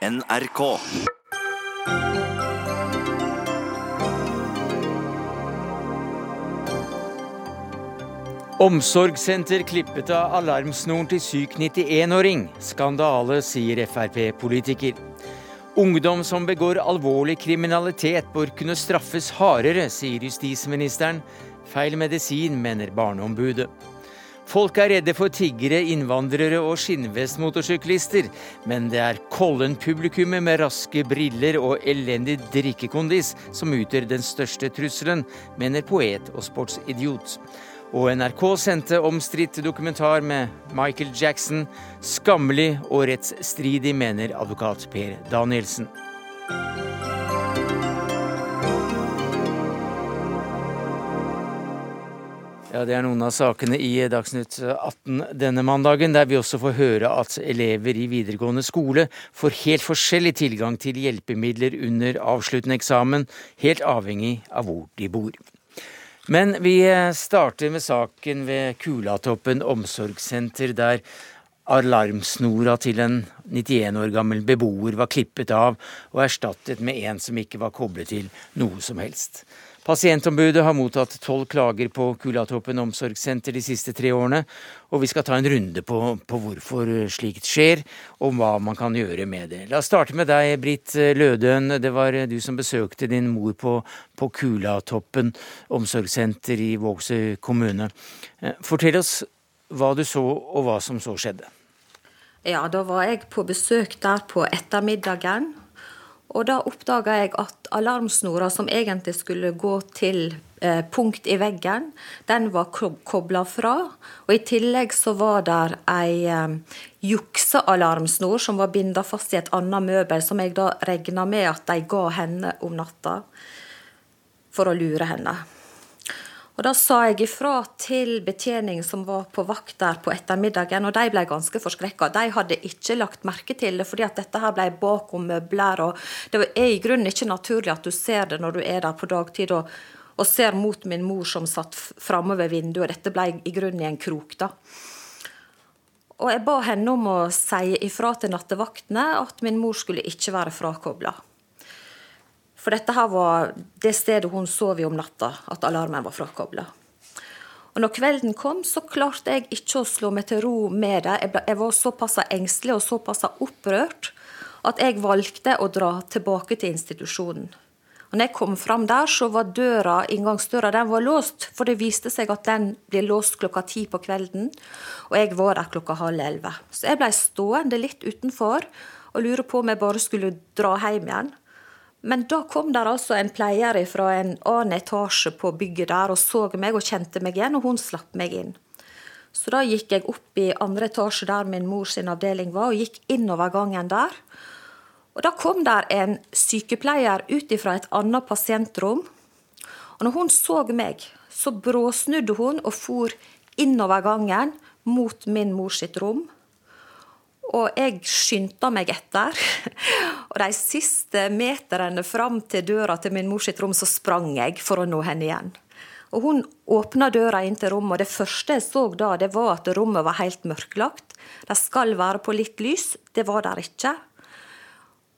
NRK. Omsorgssenter klippet av alarmsnoren til syk 91-åring. Skandale, sier Frp-politiker. Ungdom som begår alvorlig kriminalitet bør kunne straffes hardere, sier justisministeren. Feil medisin, mener Barneombudet. Folk er redde for tiggere, innvandrere og skinnvestmotorsyklister, men det er Kollen-publikummet med raske briller og elendig drikkekondis som utgjør den største trusselen, mener poet og sportsidiot. Og NRK sendte omstridt dokumentar med Michael Jackson. Skammelig og rettsstridig, mener advokat Per Danielsen. Ja, Det er noen av sakene i Dagsnytt 18 denne mandagen, der vi også får høre at elever i videregående skole får helt forskjellig tilgang til hjelpemidler under avsluttende eksamen, helt avhengig av hvor de bor. Men vi starter med saken ved Kulatoppen omsorgssenter, der alarmsnora til en 91 år gammel beboer var klippet av og erstattet med en som ikke var koblet til noe som helst. Pasientombudet har mottatt tolv klager på Kulatoppen omsorgssenter de siste tre årene, og vi skal ta en runde på, på, hvorfor slikt skjer, og hva man kan gjøre med det. La oss starte med deg, Britt Lødøen. Det var du som besøkte din mor på, på Kulatoppen omsorgssenter i Vågsøy kommune. Fortell oss hva du så, og hva som så skjedde. Ja, da var jeg på besøk der på ettermiddagen. Og da oppdaga jeg at alarmsnora som egentlig skulle gå til eh, punkt i veggen, den var kobla fra. Og i tillegg så var der ei eh, juksealarmsnor som var binda fast i et annet møbel, som jeg da regna med at de ga henne om natta for å lure henne. Og Da sa jeg ifra til betjening som var på vakt der på ettermiddagen, og de ble ganske forskrekka. De hadde ikke lagt merke til det, fordi at dette her ble bakom møbler. og Det er i grunnen ikke naturlig at du ser det når du er der på dagtid og, og ser mot min mor som satt framme ved vinduet. Dette ble i grunnen i en krok, da. Og jeg ba henne om å si ifra til nattevaktene at min mor skulle ikke være frakobla. For dette her var det stedet hun sov i om natta, at alarmen var frakobla. Og når kvelden kom, så klarte jeg ikke å slå meg til ro med det. Jeg var såpass engstelig og såpass opprørt at jeg valgte å dra tilbake til institusjonen. Og når jeg kom fram der, så var døra, inngangsdøra den var låst. For det viste seg at den ble låst klokka ti på kvelden. Og jeg var der klokka halv elleve. Så jeg blei stående litt utenfor og lure på om jeg bare skulle dra hjem igjen. Men da kom der altså en pleier fra en annen etasje på bygget der og så meg og kjente meg igjen, og hun slapp meg inn. Så da gikk jeg opp i andre etasje der min mors avdeling var, og gikk innover gangen der. Og da kom der en sykepleier ut fra et annet pasientrom. Og når hun så meg, så bråsnudde hun og for innover gangen mot min mors sitt rom. Og jeg skyndte meg etter. Og de siste meterne fram til døra til min mors rom, så sprang jeg for å nå henne igjen. Og Hun åpna døra inn til rommet, og det første jeg så da, det var at rommet var helt mørklagt. De skal være på litt lys. Det var der ikke.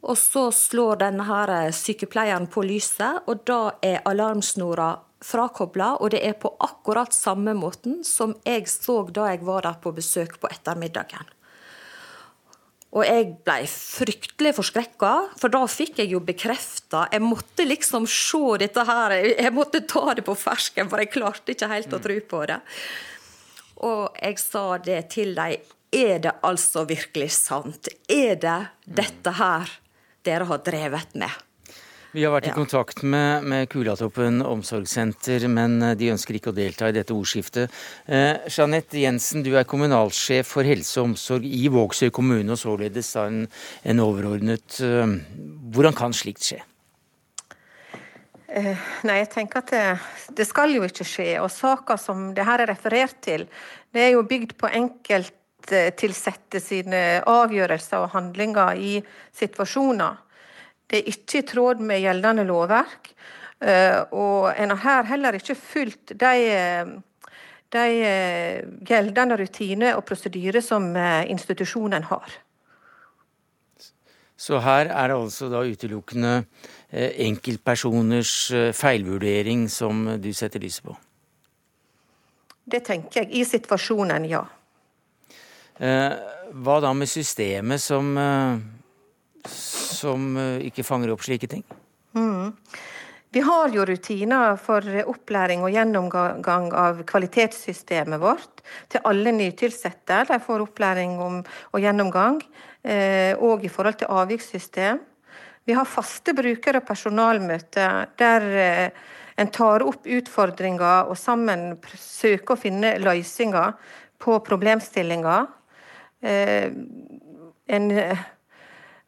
Og så slår denne her sykepleieren på lyset, og da er alarmsnora frakobla, og det er på akkurat samme måten som jeg så da jeg var der på besøk på ettermiddagen. Og jeg ble fryktelig forskrekka, for da fikk jeg jo bekrefta Jeg måtte liksom se dette her, jeg måtte ta det på fersken, for jeg klarte ikke helt å tro på det. Og jeg sa det til dem. Er det altså virkelig sant? Er det dette her dere har drevet med? Vi har vært i kontakt med, med Kulatoppen omsorgssenter, men eh, de ønsker ikke å delta i dette ordskiftet. Eh, Jeanette Jensen, du er kommunalsjef for helse og omsorg i Vågsøy kommune, og således en, en overordnet. Eh, hvordan kan slikt skje? Eh, nei, jeg tenker at det, det, skal jo ikke skje. Og saka som det her er referert til, det er jo bygd på enkelttilsatte sine avgjørelser og handlinger i situasjoner. Det er ikke i tråd med gjeldende lovverk. Eh, og en har her heller ikke fulgt de, de eh, gjeldende rutiner og prosedyrer som eh, institusjonen har. Så her er det altså da utelukkende enkeltpersoners feilvurdering som du setter lyset på? Det tenker jeg. I situasjonen, ja. Hva da med systemet som, som ikke fanger opp slike ting? Mm. Vi har jo rutiner for opplæring og gjennomgang av kvalitetssystemet vårt til alle nytilsatte. De får opplæring om, og gjennomgang, og eh, i forhold til avvikssystem. Vi har faste bruker- og personalmøter der eh, en tar opp utfordringer og sammen søker å finne løsninger på problemstillinger. Eh, en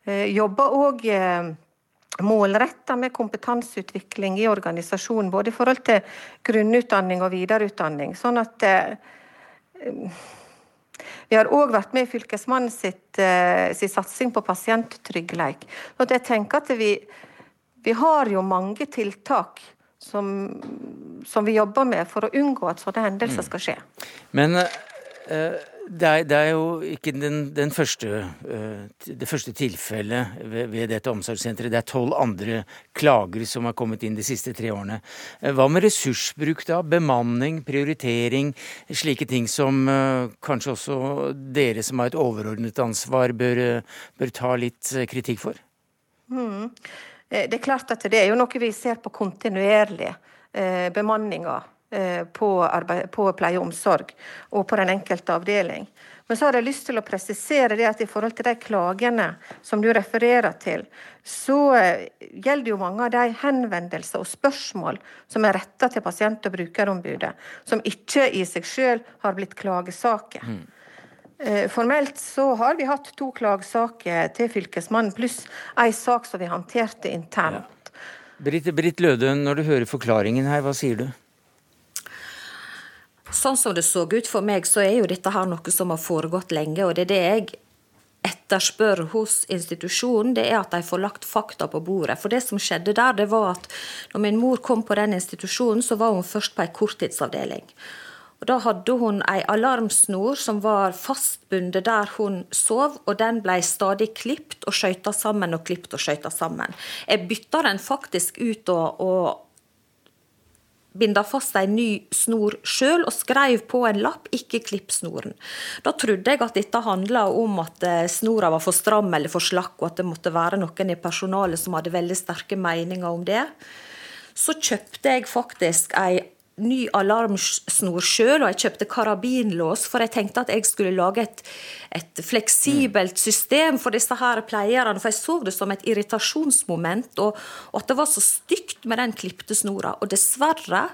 jobber òg målretta med kompetanseutvikling i organisasjonen, både i forhold til grunnutdanning og videreutdanning. Sånn at eh, Vi har òg vært med i Fylkesmannen sitt, eh, sin satsing på pasienttrygghet. Jeg tenker at vi, vi har jo mange tiltak som, som, vi jobber med for å unngå at sånne hendelser mm. skal skje. Men eh, det er, det er, jo ikke den, den første, uh, det første tilfellet ved, ved, dette omsorgssenteret. Det er tolv andre klager som har kommet inn de siste tre årene. Uh, hva med ressursbruk da? Bemanning, prioritering, slike ting som uh, kanskje også dere som har et overordnet ansvar bør, bør ta litt kritikk for? Mm. Det er klart at det er jo noe vi ser på kontinuerlig. Bemanninga Eh, på, arbeid, på, pleie og omsorg og på den enkelte avdeling. Men så har jeg lyst til å presisere det at i forhold til de klagene som du refererer til, så eh, gjelder jo mange av de henvendelser og spørsmål som er retta til pasient- og brukerombudet, som ikke i seg sjøl har blitt klagesaker. Mm. Eh, formelt så har vi hatt to klagesaker til Fylkesmannen, pluss ei sak som vi håndterte internt. Ja. Britt, Britt Lødøen, når du hører forklaringen her, hva sier du? Sånn som det så ut for meg, så er jo dette her noe som har foregått lenge. Og det er det jeg etterspør hos institusjonen, det er at de får lagt fakta på bordet. For det som skjedde der, det var at når min mor kom på den institusjonen, så var hun først på ei korttidsavdeling. Og Da hadde hun ei alarmsnor som var fastbundet der hun sov, og den ble stadig klipt og skøyta sammen og klipt og skøyta sammen. Jeg bytta den faktisk ut og, og binda fast ei ny snor sjøl og skrev på en lapp 'ikke klipp snoren'. Da trodde jeg at dette handla om at eh, snora var for stram eller for slakk, og at det måtte være noen i personalet som hadde veldig sterke meninger om det. Så kjøpte jeg faktisk ei ny alarmsnor sjøl, og jeg kjøpte karabinlås, for jeg tenkte at jeg skulle lage et, et fleksibelt system for disse her pleierne. For jeg så det som et irritasjonsmoment, og, og at det var så stygt med den klipte snora. Og dessverre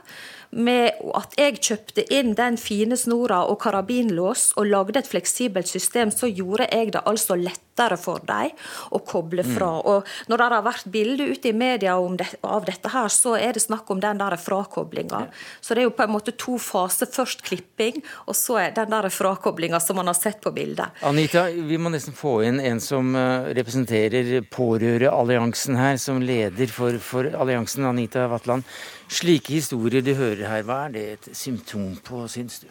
med at jeg kjøpte inn den fine snora og karabinlås og lagde et fleksibelt system, så gjorde jeg det altså lettere for dem å koble fra. Mm. Og når det har vært bilder ute i media det, av dette her, så er det snakk om den der frakoblinga. Ja. Så det er jo på en måte to faser. Først klipping, og så er den der frakoblinga som man har sett på bildet. Anita, vi må nesten få inn en som eh, representerer Pårørealliansen her, som leder for, for alliansen, Anita Vatland. Slike historier du hører her, hva er det et symptom på, syns du?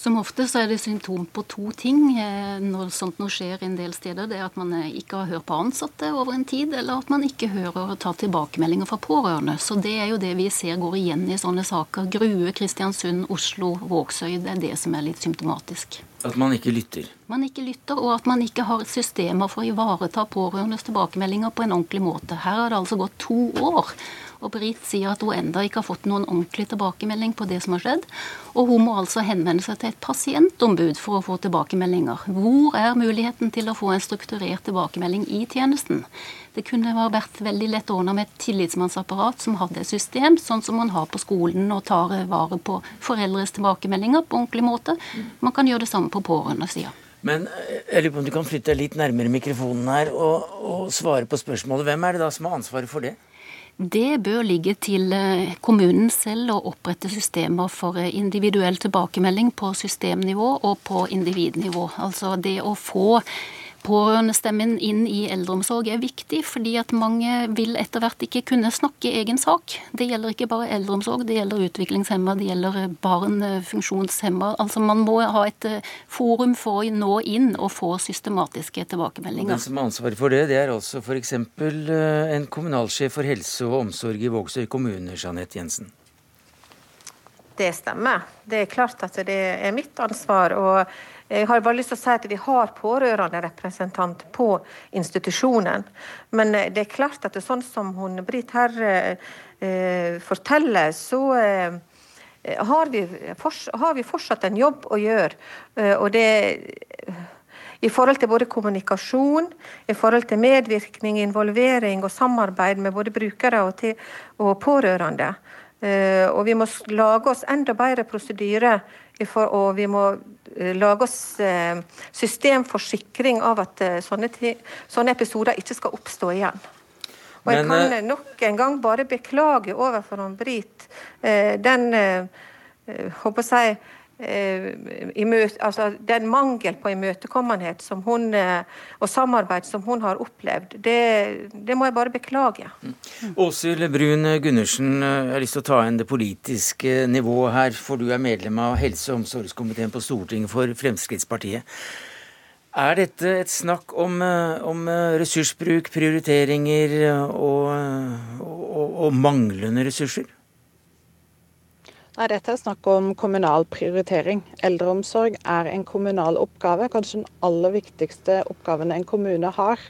Som ofte så er det symptom på to ting eh, når sånt noe skjer en del steder. Det er at man eh, ikke har hørt på ansatte over en tid, eller at man ikke hører og tar tilbakemeldinger fra pårørende. Så det er jo det vi ser går igjen i sånne saker. Grue, Kristiansund, Oslo, Vågsøy. Det er det som er litt symptomatisk. At man ikke lytter? Man ikke lytter, og at man ikke har systemer for å ivareta pårørendes tilbakemeldinger på en ordentlig måte. Her har det altså gått to år. Og Britt sier at hun enda ikke har fått noen ordentlig tilbakemelding på det som har skjedd. Og hun må altså henvende seg til et pasientombud for å få tilbakemeldinger. Hvor er muligheten til å få en strukturert tilbakemelding i tjenesten? Det kunne vært veldig lett ordna med et tillitsmannsapparat som hadde et system, sånn som man har på skolen og tar vare på foreldres tilbakemeldinger på ordentlig måte. Man kan gjøre det samme på pårørendesida. Men eh, jeg lurer på om du kan flytte deg litt nærmere mikrofonen her og, og svare på spørsmålet. Hvem er det da som har ansvaret for det? Det bør ligge til eh, kommunen selv å opprette systemer for eh, individuell tilbakemelding på systemnivå og på individnivå. Altså det å få Pårørendestemmen inn i eldreomsorg er viktig, fordi at mange vil etter hvert ikke kunne snakke egen sak. Det gjelder ikke bare eldreomsorg, det gjelder utviklingshemma, det gjelder barn, eh, funksjonshemma. Altså man må ha et eh, forum for å nå inn og få systematiske tilbakemeldinger. Den som har ansvaret for det, det er altså f.eks. Eh, en kommunalsjef for helse og omsorg i Vågsøy kommune, Jeanette Jensen. Det stemmer. Det er klart at det er mitt ansvar. og jeg har bare lyst til å si at Vi har pårørenderepresentant på institusjonen. Men eh, det er klart at det er sånn som hun Britt her eh, forteller, så eh, har, vi har, vi fortsatt en jobb å gjøre. Eh, og det i forhold til både kommunikasjon, i forhold til medvirkning, involvering og samarbeid med både brukere og, til, og pårørende. Eh, og vi må lage oss enda bedre prosedyrer, og vi må eh, lage oss systemforsikring system for sikring av at sånne, sånne episoder ikke skal oppstå igjen. Og jeg kan nok en gang bare beklage overfor Britt den håper jeg, Eh, altså, den mangel på imøtekommenhet som hun, eh, og samarbeid som hun har opplevd, det, det må jeg bare beklage. Mm. Åshild Brun Gundersen, eh, jeg har lyst til å ta inn det politiske nivået her, for du er medlem av helse- og omsorgskomiteen på Stortinget for Fremskrittspartiet. Er dette et snakk om, om ressursbruk, prioriteringer og, og, og manglende ressurser? Nei, Dette er snakk om kommunal prioritering. Eldreomsorg er en kommunal oppgave, kanskje den aller viktigste oppgaven en kommune har.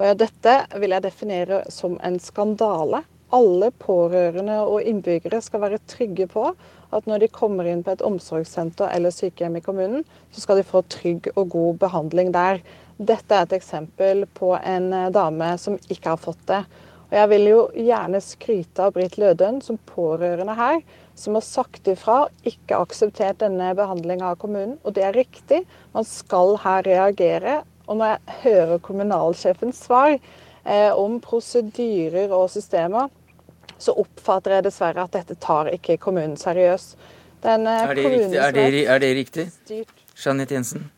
Og Dette vil jeg definere som en skandale. Alle pårørende og innbyggere skal være trygge på at når de kommer inn på et omsorgssenter eller sykehjem i kommunen, så skal de få trygg og god behandling der. Dette er et eksempel på en dame som ikke har fått det. Og Jeg vil jo gjerne skryte av Britt Lødøen som pårørende her som har sagt ifra, ikke akseptert denne behandlinga av kommunen. Og det er riktig, man skal her reagere. Og når jeg hører kommunalsjefens svar eh, om prosedyrer og systemer, så oppfatter jeg dessverre at dette tar ikke kommunen seriøst. Den, er, det riktig? Er, det, er det riktig? Jeanette Jensen?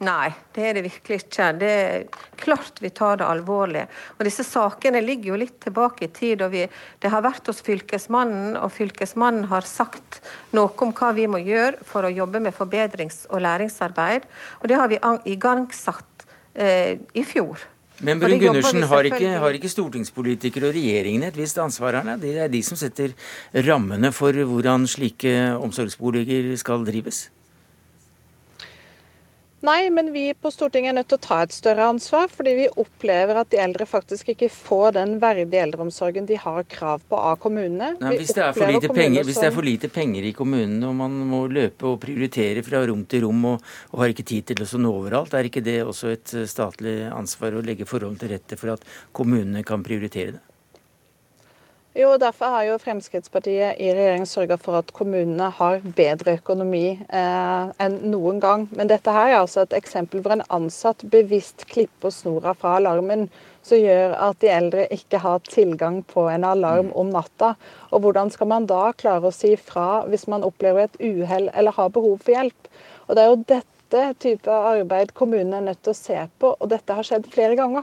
Nei, det er det virkelig ikke. Det er klart vi tar det alvorlig. Og Disse sakene ligger jo litt tilbake i tid. og vi, Det har vært hos Fylkesmannen, og Fylkesmannen har sagt noe om hva vi må gjøre for å jobbe med forbedrings- og læringsarbeid. Og det har vi igangsatt eh, i fjor. Men Brun Gundersen, har ikke, har ikke, stortingspolitikere og regjeringen et visst ansvar her? Det er de som setter rammene for hvordan slike omsorgsboliger skal drives? Nei, men vi på Stortinget er nødt til å ta et større ansvar, fordi vi opplever at de eldre faktisk ikke får den verdige eldreomsorgen de har krav på av kommunene. Nei, hvis, det penger, hvis, det er for lite penger i kommunene og man må løpe og prioritere fra rom til rom og, og har ikke tid til å nå overalt, er ikke det også et statlig ansvar å legge forholdene til rette for at kommunene kan prioritere det? Jo, Derfor har jo Fremskrittspartiet i regjering sørga for at kommunene har bedre økonomi eh, enn noen gang. Men dette her er altså et eksempel hvor en ansatt bevisst klipper snora fra alarmen, som gjør at de eldre ikke har tilgang på en alarm om natta. Og Hvordan skal man da klare å si fra hvis man opplever et uhell eller har behov for hjelp? Og Det er jo dette type arbeid kommunene er nødt til å se på, og dette har skjedd flere ganger.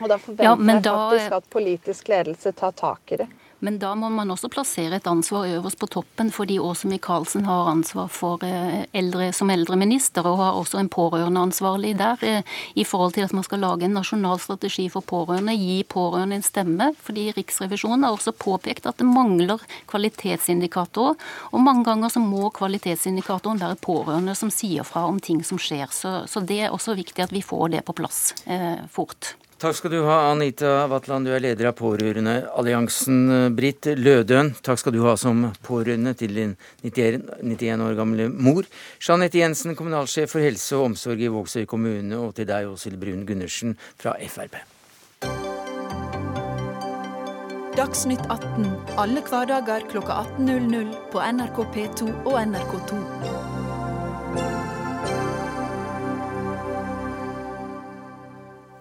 Og Da forventer ja, jeg faktisk at politisk ledelse tar tak i det. Men da må man også plassere et ansvar øverst på toppen, fordi Åse Michaelsen har ansvar for eh, eldre som eldreminister, og har også en pårørendeansvarlig der, eh, i forhold til at man skal lage en nasjonal strategi for pårørende, gi pårørende en stemme. Fordi Riksrevisjonen har også påpekt at det mangler kvalitetsindikatorer. Og mange ganger så må kvalitetsindikatoren være pårørende som sier fra om ting som skjer. Så, så det er også viktig at vi får det på plass eh, fort. Takk skal du ha, Anita Vatland, du er leder av Pårørendealliansen. Britt Lødøen, takk skal du ha som pårørende til din 91 år gamle mor. Jeanette Jensen, kommunalsjef for helse og omsorg i Vågsøy kommune, og til deg, Åshild Brun Gundersen fra Frp. Dagsnytt 18 alle hverdager klokka 18.00 på NRK P2 og NRK2.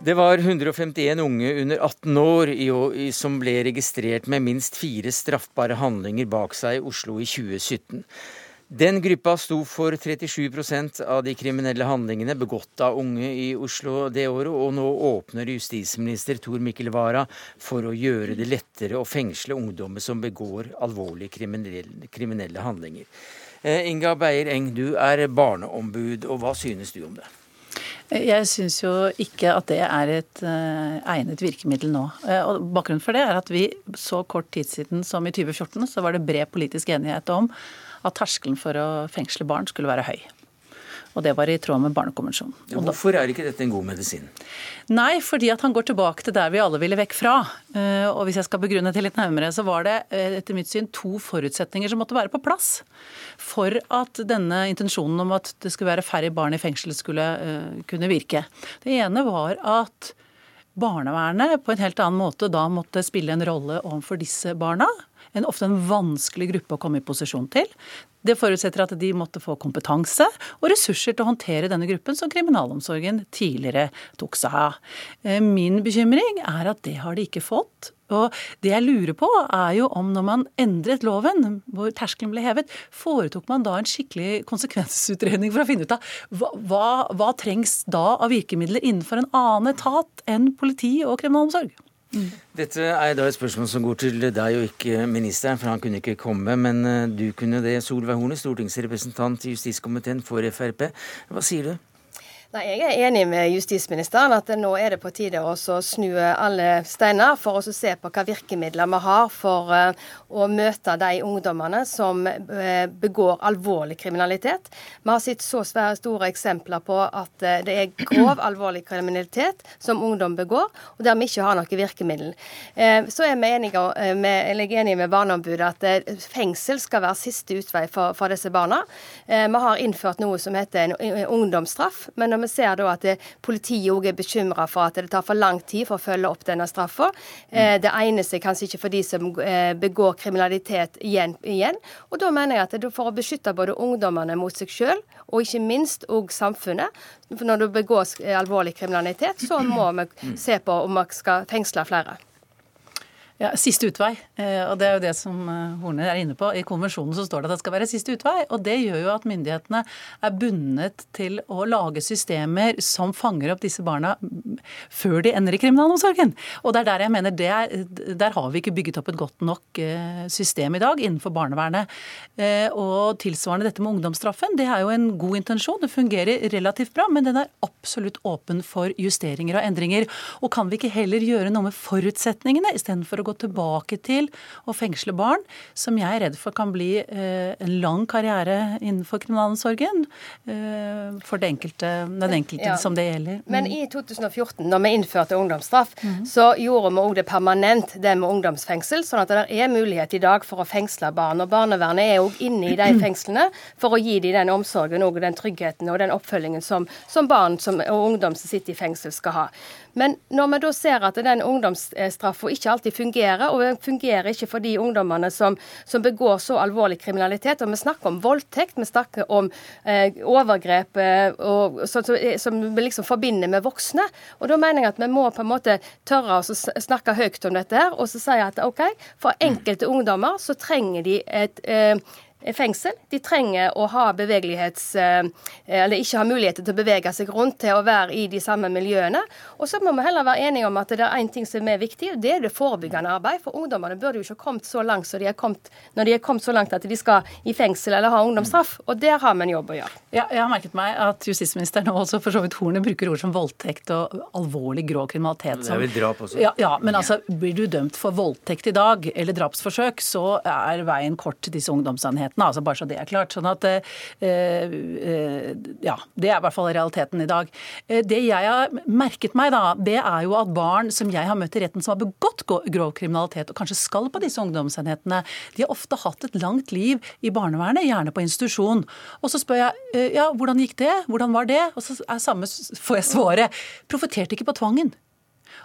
Det var 151 unge under 18 år som ble registrert med minst fire straffbare handlinger bak seg i Oslo i 2017. Den gruppa sto for 37% av de kriminelle handlingene begått av unge i Oslo det året, og nå åpner justisminister Tor Mikkel Wara for å gjøre det lettere å fengsle ungdommer som begår alvorlige kriminelle, handlinger. Eh, Inga Beyer Eng, du er barneombud, og hva synes du om det? Jeg syns jo ikke at det er et uh, egnet virkemiddel nå. Uh, og Bakgrunnen for det er at vi så kort tid siden som i 2014 så var det bred politisk enighet om at terskelen for å fengsle barn skulle være høy. Og det var i tråd med Barnekonvensjonen. Ja, hvorfor er ikke dette en god medisin? Nei, fordi at han går tilbake til der vi alle ville vekk fra. Eh, og hvis jeg skal begrunne det litt nærmere, så var det eh, etter mitt syn to forutsetninger som måtte være på plass for at denne intensjonen om at det skulle være færre barn i fengsel skulle eh, kunne virke. Det ene var at barnevernet på en helt annen måte da måtte spille en rolle overfor disse barna en ofte en vanskelig gruppe å komme i posisjon til. Det forutsetter at de måtte få kompetanse og ressurser til å håndtere denne gruppen, som kriminalomsorgen tidligere tok seg av. Eh, min bekymring er at det har de ikke fått. Og det jeg lurer på, er jo om når man endret loven, hvor terskelen ble hevet, foretok man da en skikkelig konsekvensutredning for å finne ut av hva, hva, hva trengs da av virkemidler innenfor en annen etat enn politi og kriminalomsorg? Dette er da et spørsmål som går til deg og ikke ministeren, for han kunne ikke komme. Men eh, du kunne det, Solveig Horne, stortingsrepresentant i justiskomiteen for Frp. Hva sier du? Nei, Jeg er enig med justisministeren at nå er det på tide å snu alle steiner for å se på hva virkemidler vi har for uh, å møte de ungdommene som uh, begår alvorlig kriminalitet. Vi har sett så store eksempler på at det er grov alvorlig kriminalitet som ungdom begår, og der vi ikke har noe virkemiddel. så er vi enige med, jeg er enig med Barneombudet at fengsel skal være siste utvei for, for disse barna. vi har innført noe som heter en ungdomsstraff. men når vi ser da at det, politiet òg er bekymra for at det tar for lang tid for å følge opp denne straffa. Eh, det egner seg kanskje ikke for de som eh, begår kriminalitet igjen. igjen. Og da mener jeg at for å beskytte både ungdommene mot seg sjøl, og ikke minst òg samfunnet, når det begås eh, alvorlig kriminalitet, så må vi se på om vi skal fengsle flere. Ja, Siste utvei. Eh, og Det er jo det som eh, Horne er inne på. I konvensjonen så står det at det skal være siste utvei. og Det gjør jo at myndighetene er bundet til å lage systemer som fanger opp disse barna før de ender i kriminalomsorgen. Og det er der jeg mener det er, Der har vi ikke bygget opp et godt nok eh, system i dag innenfor barnevernet. Og tilsvarende dette med ungdomsstraffen. Det er jo en god intensjon. Det fungerer relativt bra, men den er absolutt åpen for justeringer og endringer. Og kan vi ikke heller gjøre noe med forutsetningene istedenfor å gå tilbake til å fengsle barn, som jeg er redd for kan bli eh, en lang karriere innenfor kriminalomsorgen eh, for enkelte, den enkelte ja. som det gjelder. Mm. Men i 2014, når vi innførte ungdomsstraff, mm. så gjorde vi òg det permanent, det med ungdomsfengsel, sånn at det er mulighet i dag for å fengsle barn. Og barnevernet er òg inne i de fengslene for å gi dem den omsorgen og den tryggheten og den oppfølgingen som, som barn som, og ungdom som sitter i fengsel, skal ha. Men når vi da ser at den ungdomsstraffa ikke alltid fungerer, og den fungerer ikke for de ungdommene som, som, begår så alvorlig kriminalitet, og vi snakker om voldtekt, vi snakker om eh, overgrep eh, og, så, så, eh, som vi liksom forbinder med voksne, og da mener jeg at vi må på en måte tørre å snakke høyt om dette her, og så si at OK, for enkelte ungdommer så trenger de et eh, fengsel. De trenger å ha bevegelighets... Eh, eller ikke ha muligheter til å bevege seg rundt, til å være i de samme miljøene. Og så må vi heller være enige om at det er én ting som er viktig, og det er det forebyggende arbeid. For ungdommene burde jo ikke ha kommet så langt så de har kommet, når de har kommet så langt at de skal i fengsel eller ha ungdomsstraff. Og der har vi en jobb å gjøre. Ja, jeg har merket meg at justisministeren og også for så vidt Horne bruker ord som voldtekt og alvorlig grå kriminalitet. Som, det er vel drap også? Ja, ja, men altså, blir du dømt for voldtekt i dag, eller drapsforsøk, så er veien kort til disse ungdomsenhetene realiteten, altså bare så det er klart. Sånn at eh, eh, Ja, det er i hvert fall realiteten i dag. Eh, det jeg har merket meg, da, det er jo at barn som jeg har møtt i retten som har begått grov kriminalitet, og kanskje skal på disse ungdomsenhetene, de har ofte hatt et langt liv i barnevernet, gjerne på institusjon. Og så spør jeg ja, hvordan gikk det, hvordan var det? Og så er samme, får jeg svaret profeterte ikke på tvangen.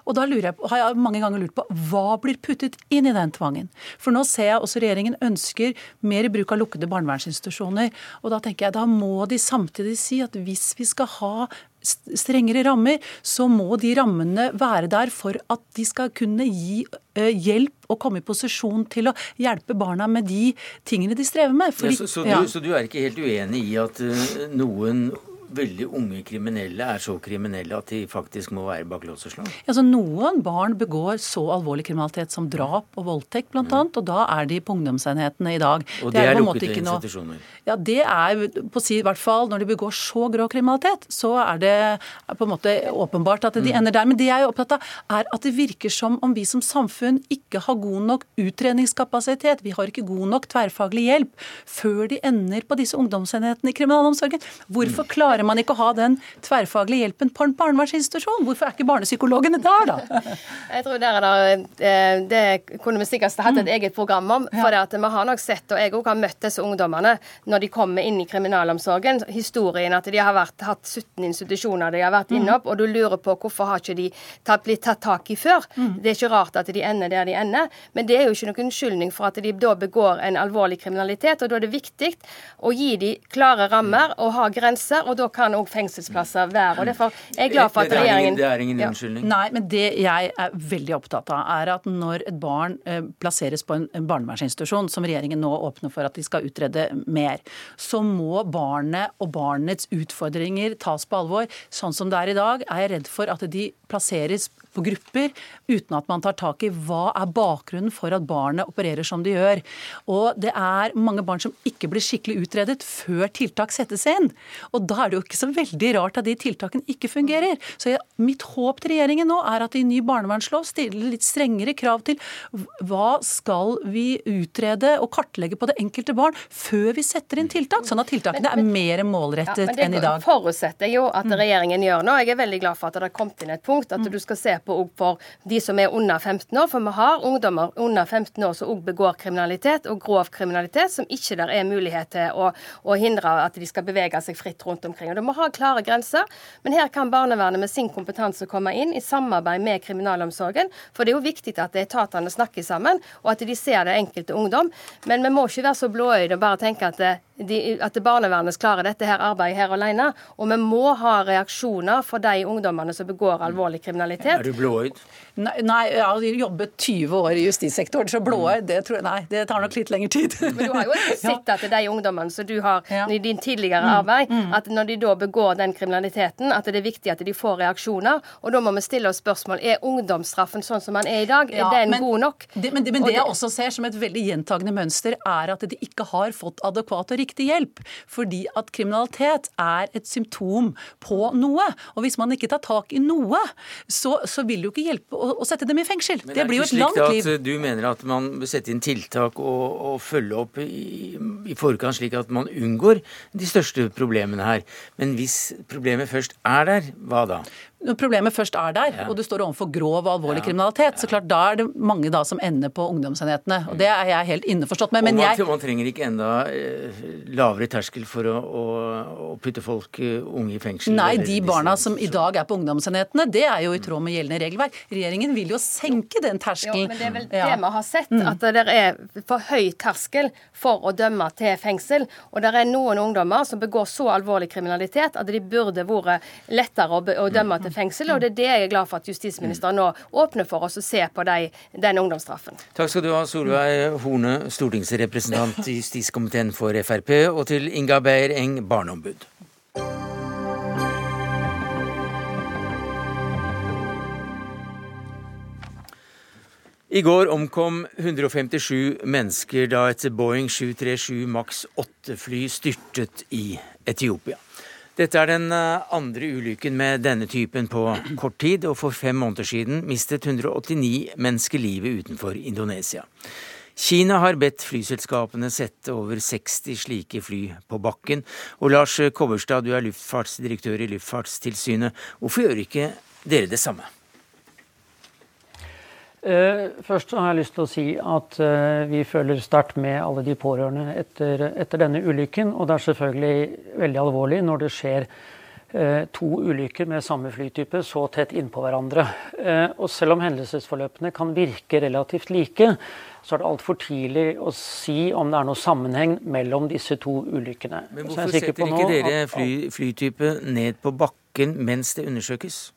Og da jeg, har jeg mange ganger lurt på hva blir puttet inn i den tvangen. For nå ser jeg også regjeringen ønsker mer bruk av lukkede barnevernsinstitusjoner. Og da tenker jeg da må de samtidig si at hvis vi skal ha strengere rammer, så må de rammene være der for at de skal kunne gi hjelp og komme i posisjon til å hjelpe barna med de tingene de strever med. Fordi, ja, så, så, du, så, du, er ikke helt uenig i at noen veldig unge kriminelle er så kriminelle at de faktisk må være bak lås og slå? Altså, noen barn begår så alvorlig kriminalitet som drap og voldtekt, bl.a., mm. og da er de på ungdomsenhetene i dag. Og det, det er, er lukkede institusjoner? Ja, det er på si i hvert fall når de begår så grov kriminalitet, så er det på en måte åpenbart at de mm. ender der. Men det jeg er opptatt av, er at det virker som om vi som samfunn ikke har god nok utredningskapasitet. Vi har ikke god nok tverrfaglig hjelp før de ender på disse ungdomsenhetene i kriminalomsorgen. Hvorfor klarer Klarer man ikke å ha den tverrfaglige hjelpen på en barnevernsinstitusjon? Hvorfor er ikke barnepsykologene der, da? Jeg tror der er det, eh, det kunne vi sikkert hatt et mm. eget program om. For ja. vi har nok sett, og jeg òg har møtt disse ungdommene når de kommer inn i kriminalomsorgen, historien at de har vært, hatt 17 institusjoner de har vært mm. inne opp, og du lurer på hvorfor har ikke de tatt, blitt tatt tak i før. Mm. Det er ikke rart at de ender der de ender, men det er jo ikke noen unnskyldning for at de da begår en alvorlig kriminalitet, og da er det viktig å gi dem klare rammer og ha grenser. og da kan òg fengselsplasser være. og derfor er jeg glad for at regjeringen... Det er ingen unnskyldning. Nei, men det jeg er veldig opptatt av, er at når et barn eh, plasseres på en barnevernsinstitusjon, som regjeringen nå åpner for at de skal utrede mer, så må barnet og barnets utfordringer tas på alvor. Sånn som det er i dag, er jeg redd for at de plasseres på grupper uten at man tar tak i hva er bakgrunnen for at barnet opererer som de gjør. Og det er mange barn som ikke blir skikkelig utredet før tiltak settes inn. Og da er det jo ikke så veldig rart at de tiltakene ikke fungerer. Så jeg, mitt håp til regjeringen nå er at i ny barnevernslov stiller litt strengere krav til hva skal vi utrede og kartlegge på det enkelte barn før vi setter inn tiltak, sånn at tiltakene er mer målrettet ja, enn i dag. Det forutsetter jo at mm. regjeringen gjør nå. Jeg er veldig glad for at det har kommet inn et punkt at mm. du skal se på for de som er under 15 år. For vi har ungdommer under 15 år som òg begår kriminalitet, og grov kriminalitet, som ikke der er mulighet til å, å hindre at de skal bevege seg fritt rundt omkring. Og Det må ha klare grenser, men her kan barnevernet med sin kompetanse komme inn i samarbeid med kriminalomsorgen. For det er jo viktig at etatene snakker sammen, og at de ser det enkelte ungdom. Men vi må ikke være så blåøyde og bare tenke at det, de, at barnevernet klarer dette her arbeidet her alene. Og vi må ha reaksjoner for de ungdommene som begår alvorlig kriminalitet. Du blåøyd? Nei, nei, jeg har jobbet 20 år i justissektoren, så blåøyd det, tror jeg, nei, det tar nok litt lengre tid. Men du har jo sett at de ungdommene som du har i din tidligere mm. arbeid, mm. at når de da begår den kriminaliteten, at det er viktig at de får reaksjoner. Og da må vi stille oss spørsmål er ungdomsstraffen sånn som den er i dag, er den men, god nok? Det, men, det, men det jeg også ser som et veldig gjentagende mønster, er at de ikke har fått adekvat og riktig hjelp. Fordi at kriminalitet er et symptom på noe. Og hvis man ikke tar tak i noe, så, så vil det jo ikke hjelpe å, å, sette dem i fengsel. Men det, blir jo et langt liv. Du mener at man bør sette inn tiltak og, og følge opp i, i forkant, slik at man unngår de største problemene her. Men hvis problemet først er der, hva da? Når problemet først er der, ja. og du står overfor grov og alvorlig ja. kriminalitet, så klart da er det mange da som ender på ungdomsenhetene. Og det er jeg helt innforstått med. Men man, jeg... man trenger ikke enda eh, lavere terskel for å, å, å putte folk uh, unge i fengsel? Nei, de barna som i dag er på ungdomsenhetene, det er jo i tråd med gjeldende regelverk. Regjeringen vil jo senke den terskelen. Jo, men det er vel det vi har sett, mm. at det er for høy terskel for å dømme til fengsel. Og det er noen ungdommer som begår så alvorlig kriminalitet at de burde vært lettere å, å dømme til fengsel. Og det er det jeg er glad for at justisministeren nå åpner for oss å se på de, den ungdomsstraffen. Takk skal du ha, Solveig Horne, stortingsrepresentant i justiskomiteen for Frp, og til Inga Beyer Eng, barneombud. I går omkom 157 mennesker da et Boeing 737 Max 8-fly styrtet i Etiopia. Dette er den eh, andre ulykken med denne typen på kort tid, og for fem måneder siden mistet 189 mennesker livet utenfor Indonesia. Kina har bedt flyselskapene sette over 60 slike fly på bakken. Og Lars Kobberstad, du er luftfartsdirektør i Luftfartstilsynet. Hvorfor gjør ikke dere det samme? Eh, så har jeg lyst til å si at eh, vi føler sterkt med alle de pårørende etter, etter, denne ulykken. Og det er selvfølgelig veldig alvorlig når det skjer eh, to ulykker med samme flytype så tett innpå hverandre. Og selv om hendelsesforløpene kan virke relativt like, så er det altfor tidlig å si om det er noe sammenheng mellom disse to ulykkene. Men hvorfor setter ikke dere fly, flytype ned på bakken? bakken mens det undersøkes?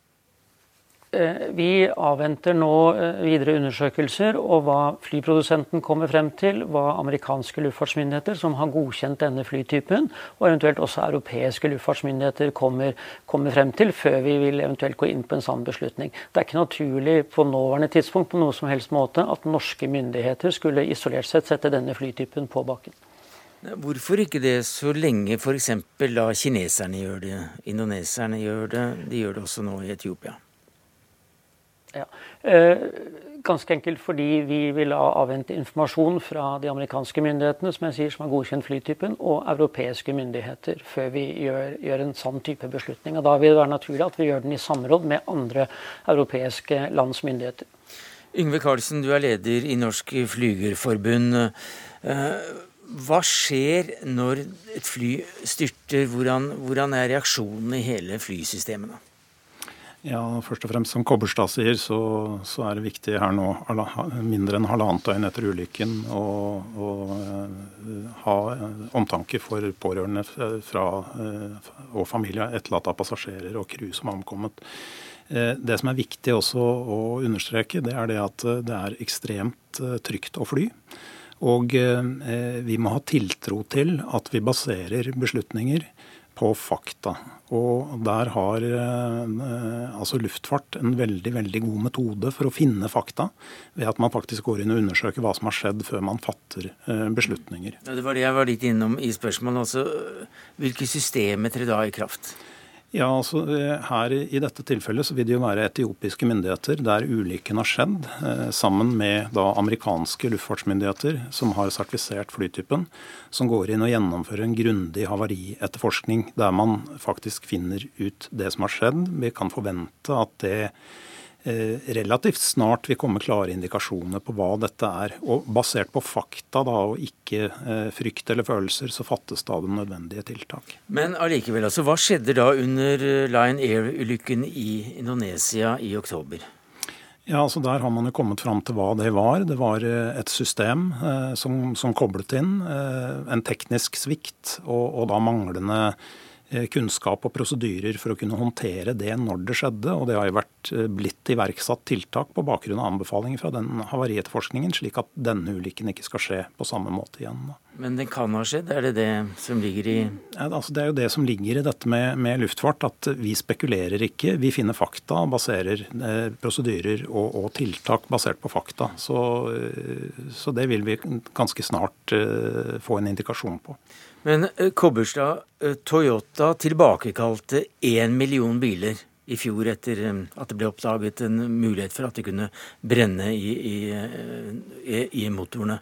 Eh, vi avventer nå eh, videre undersøkelser og hva flyprodusenten kommer frem til, hva amerikanske luftfartsmyndigheter som har godkjent denne flytypen, og eventuelt også europeiske luftfartsmyndigheter kommer, kommer, frem til, før vi vil eventuelt gå inn på en sånn beslutning. Det er ikke naturlig på nåværende tidspunkt på noe som helst måte at norske myndigheter skulle isolert sett sette denne flytypen på bakken. Hvorfor ikke det så lenge f.eks. la kineserne gjør det, indoneserne gjør det, de gjør det også nå i Etiopia? Ja. Eh, ganske enkelt fordi vi vil avvente informasjon fra de amerikanske myndighetene som jeg sier, som har godkjent flytypen, og europeiske myndigheter før vi gjør, gjør, en sånn type beslutning. Og Da vil det være naturlig at vi gjør den i samråd med andre europeiske lands myndigheter. Yngve Karlsen, du er leder i Norsk Flygerforbund. Eh, hva skjer når et fly styrter? Hvordan, hvordan er reaksjonen i hele flysystemet? Ja, Først og fremst som Kobberstad sier, så, så, er det viktig her nå mindre enn halvannet døgn etter ulykken å, å uh, ha omtanke for pårørende fra, uh, og familie etterlatt av passasjerer og crew som har omkommet. Det som er viktig også å understreke, det er det at det er ekstremt trygt å fly. Og vi må ha tiltro til at vi baserer beslutninger på fakta. Og der har eh, altså luftfart en veldig veldig god metode for å finne fakta, ved at man faktisk går inn og undersøker hva som har skjedd før man fatter eh, beslutninger. Ja, det var det jeg var litt innom i spørsmålet. Altså, hvilke systemer trer da i kraft? Ja, altså eh, her I dette tilfellet så vil det jo være etiopiske myndigheter der ulykken har skjedd, eh, sammen med da amerikanske luftfartsmyndigheter som har sertifisert flytypen, som går inn og gjennomfører en grundig havarietterforskning der man faktisk finner ut det som har skjedd. Vi kan forvente at det relativt snart vil komme klare indikasjoner på hva dette er. Og basert på fakta da, og ikke eh, frykt eller følelser, så fattes da de nødvendige tiltak. Men allikevel, altså, hva skjedde da under eh, Lion Air-ulykken i Indonesia i oktober? Ja, altså Der har man jo kommet fram til hva det var. Det var et system eh, som, som, koblet inn eh, en teknisk svikt og, og da manglende Eh, kunnskap og prosedyrer for å kunne håndtere det når det skjedde. Og det har jo vært eh, blitt iverksatt tiltak på bakgrunn av anbefalinger fra den havarietterforskningen, slik at denne ulykken ikke skal skje på samme måte igjen. Men den kan ha skjedd, er det det som ligger i ja, altså Det er jo det som ligger i dette med, med, luftfart, at vi spekulerer ikke. Vi finner fakta baserer eh, prosedyrer og, og, tiltak basert på fakta. Så, eh, så, det vil vi ganske snart eh, få en indikasjon på. Men eh, Kobberstad, eh, Toyota tilbakekalte én million biler i fjor etter eh, at det ble oppdaget en mulighet for at de kunne brenne i, i, i motorene.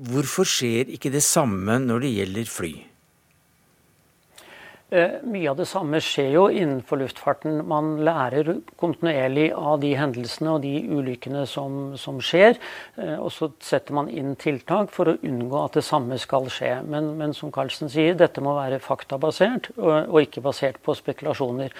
Hvorfor skjer ikke det samme når det gjelder fly? Eh, mye av det samme skjer jo innenfor luftfarten. Man lærer kontinuerlig av de hendelsene og de ulykkene som, som, skjer. Eh, og så setter man inn tiltak for å unngå at det samme skal skje. Men, men som Carlsen sier, dette må være faktabasert og, og ikke basert på spekulasjoner.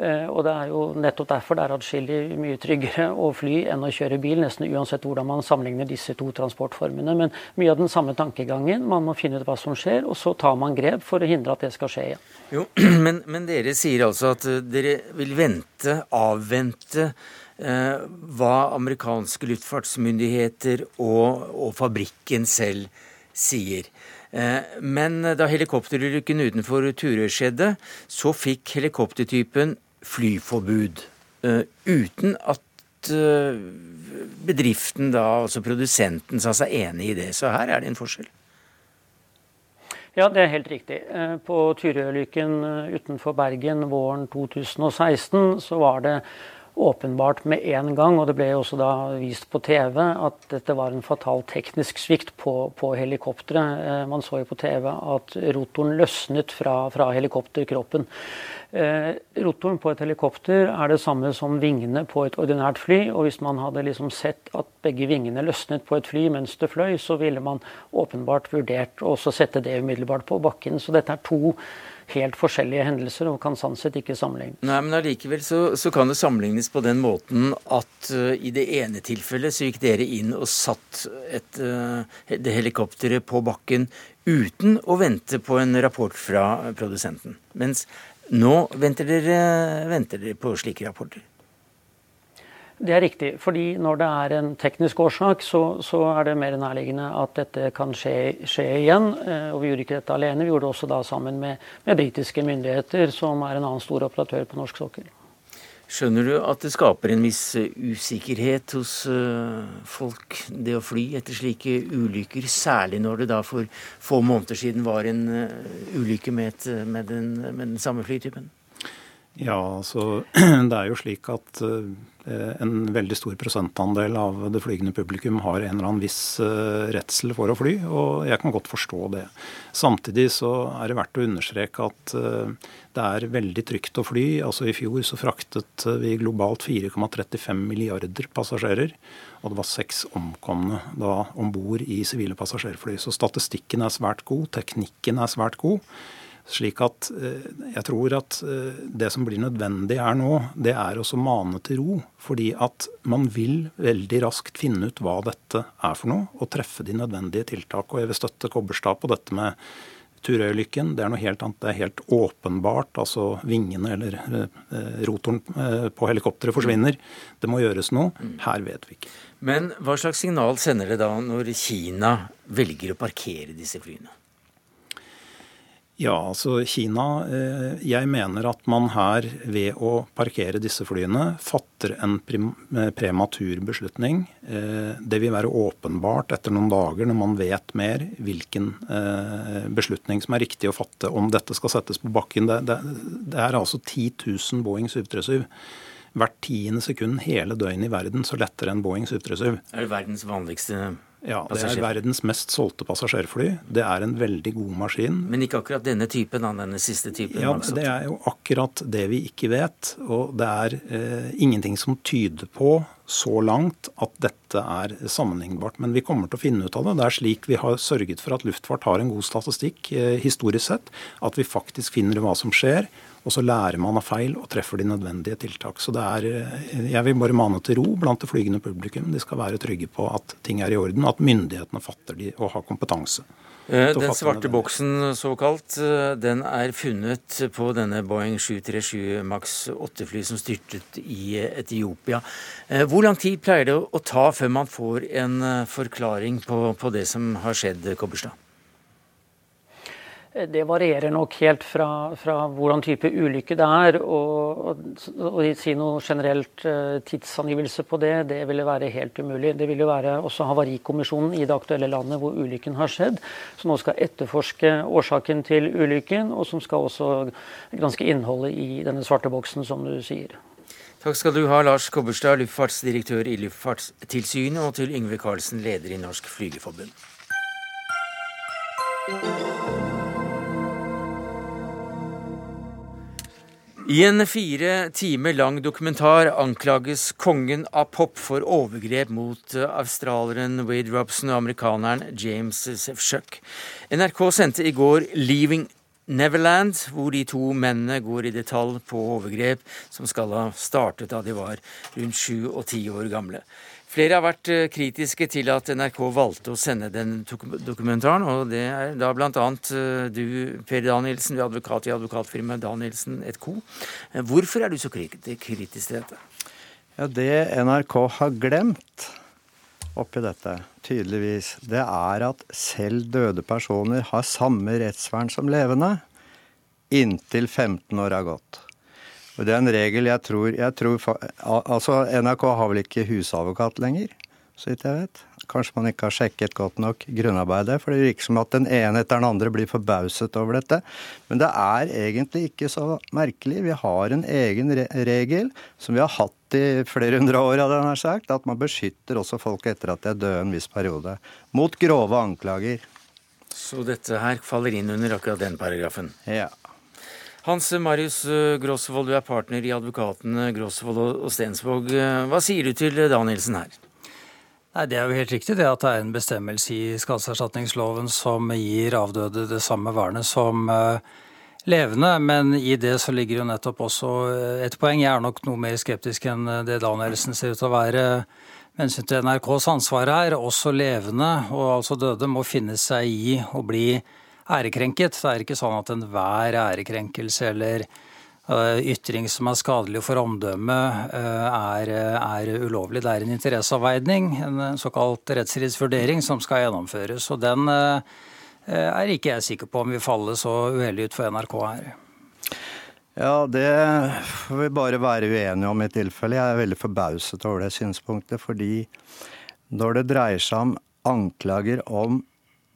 Eh, og det er jo nettopp derfor det er atskillig mye tryggere å fly enn å kjøre bil, nesten uansett hvordan man sammenligner disse to transportformene. Men mye av den samme tankegangen. Man må finne ut hva som skjer, og så tar man grep for å hindre at det skal skje igjen. Jo, men, men dere sier altså at eh, dere vil vente, avvente eh, hva amerikanske luftfartsmyndigheter og, og fabrikken selv sier. Eh, men da helikopterulykken utenfor Turøy skjedde, så fikk helikoptertypen flyforbud. Eh, uten at eh, bedriften, da, altså produsenten, sa seg enig i det. Så her er det en forskjell. Ja, det er helt riktig. På Turøy-ulykken utenfor Bergen våren 2016 så var det åpenbart med en gang, og det ble også da vist på TV, at dette var en fatal teknisk svikt på, på helikopteret. Eh, man så jo på TV at rotoren løsnet fra, fra helikopterkroppen. Eh, rotoren på et helikopter er det samme som vingene på et ordinært fly. og Hvis man hadde liksom sett at begge vingene løsnet på et fly mens det fløy, så ville man åpenbart vurdert å sette det umiddelbart på bakken. Så dette er to helt forskjellige hendelser og kan sånn sett ikke sammenlignes. Nei, men allikevel så, så, kan det sammenlignes på den måten at uh, i det ene tilfellet så gikk dere inn og satt et, uh, det helikopteret på bakken uten å vente på en rapport fra produsenten. Mens Nå venter dere, venter dere på slike rapporter? Det er riktig. fordi når det er en teknisk årsak, så, så er det mer nærliggende at dette kan skje, skje, igjen. Eh, og vi gjorde ikke dette alene, vi gjorde det også da sammen med, med britiske myndigheter, som er en annen stor operatør på norsk sokkel. Skjønner du at det skaper en viss eh, usikkerhet hos eh, folk, det å fly etter slike ulykker? Særlig når det da for få måneder siden var en ulykke med, et, med, den, med den samme flytypen? Ja, altså det er jo slik at Eh, en veldig stor prosentandel av det flygende publikum har en eller annen viss eh, redsel for å fly, og jeg kan godt forstå det. Samtidig så er det verdt å understreke at eh, det er veldig trygt å fly. Altså I fjor så fraktet vi globalt 4,35 milliarder passasjerer. Og det var seks omkomne da om bord i sivile passasjerfly. Så statistikken er svært god, teknikken er svært god. Slik at eh, jeg tror at eh, det som blir nødvendig her nå, det er også mane til ro. Fordi at man vil veldig raskt finne ut hva dette er for noe, og treffe de nødvendige tiltak. Og jeg vil støtte Kobberstad på dette med Turøy-ulykken. Det er noe helt annet. Det er helt åpenbart. Altså vingene eller eh, rotoren på helikopteret forsvinner. Det må gjøres noe. Her vet vi ikke. Men hva slags signal sender det da når Kina velger å parkere disse flyene? Ja, altså Kina eh, Jeg mener at man her ved å parkere disse flyene fatter en eh, prematur beslutning. Eh, det vil være åpenbart etter noen dager når man vet mer hvilken beslutning som er riktig å fatte om dette skal settes på bakken. Det, det, det er altså 10 000 Boeing 737 hvert tiende sekund hele døgnet i verden så letter en Boeing 737. Er det verdens vanligste ja, det er verdens mest solgte passasjerfly. Det er en veldig god maskin. Men ikke akkurat denne typen, denne siste typen? Ja, Det er jo akkurat det vi ikke vet. Og det er eh, ingenting som tyder på så langt at dette er sammenlignbart. Men vi kommer til å finne ut av det. Det er slik vi har sørget for at luftfart har en god statistikk eh, historisk sett. At vi faktisk finner hva som skjer. Og så lærer man av feil og treffer de nødvendige tiltak. Så det er, eh, Jeg vil bare mane til ro blant det flygende publikum. De skal være trygge på at ting er i orden, at myndighetene fatter de og har kompetanse. Eh, den svarte boksen, såkalt, eh, den er funnet på denne Boeing 737 Max 8-fly som styrtet i Etiopia. Hvor lang tid pleier det å ta før man får en forklaring på, på det som har skjedd, Kobberstad? Det varierer nok helt fra, fra hvordan type ulykke det er. Å si noe generelt uh, tidsangivelse på det, det ville være helt umulig. Det ville være også Havarikommisjonen i det aktuelle landet hvor ulykken har skjedd, som nå skal etterforske årsaken til ulykken, og som skal også granske innholdet i denne svarte boksen, som du sier. Takk skal du ha, Lars Kobberstad, luftfartsdirektør i Luftfartstilsynet, og til Yngve Karlsen, leder i Norsk Flygerforbund. I en fire timer lang dokumentar anklages kongen av pop for overgrep mot eh, australieren Wade Robson og amerikaneren James Sefchuk. NRK sendte i går 'Leaving Neverland', hvor de to mennene går i detalj på overgrep som skal ha startet da de var rundt sju og ti år gamle. Flere har vært eh, kritiske til at NRK valgte å sende den dokumentaren, og det er da bl.a. Eh, du, Per Danielsen, du er advokat i advokatfirmaet Danielsen et co. Eh, hvorfor er du så kritisk til dette? Ja, Det NRK har glemt oppi dette, tydeligvis, det er at selv døde personer har samme rettsvern som levende inntil 15 år har gått. Og det er en regel jeg tror, jeg tror Altså, NRK har vel ikke husadvokat lenger, så vidt jeg vet. Kanskje man ikke har sjekket godt nok grunnarbeidet. For det virker som at den ene etter den andre blir forbauset over dette. Men det er egentlig ikke så merkelig. Vi har en egen re regel som vi har hatt i flere hundre år, hadde jeg nær sagt. At man beskytter også folk etter at de er døde en viss periode. Mot grove anklager. Så dette her faller inn under akkurat den paragrafen? Ja. Hans Marius eh, Grosvold, du er partner i advokatene Grosvold og Stensvåg. Eh, hva sier du til Danielsen her? Nei, Det er jo helt riktig det at det er en bestemmelse i skadeserstatningsloven som gir avdøde det samme vernet som eh, levende, men i det så ligger jo nettopp også et poeng. Jeg er nok noe mer skeptisk enn det Danielsen ser ut til å være med hensyn til NRKs ansvar her. Også levende, og altså døde, må finne seg i å bli ærekrenket. Det er ikke sånn at enhver ærekrenkelse eller ytring som er skadelig for omdømmet, er, er, ulovlig. Det er en interesseavveining, en såkalt rettsstridsvurdering, som skal gjennomføres. Og den er ikke jeg sikker på om vil falle så uheldig ut for NRK her. Ja, det får vi bare være uenige om i tilfelle. Jeg er veldig forbauset over det synspunktet. Fordi når det dreier seg om anklager om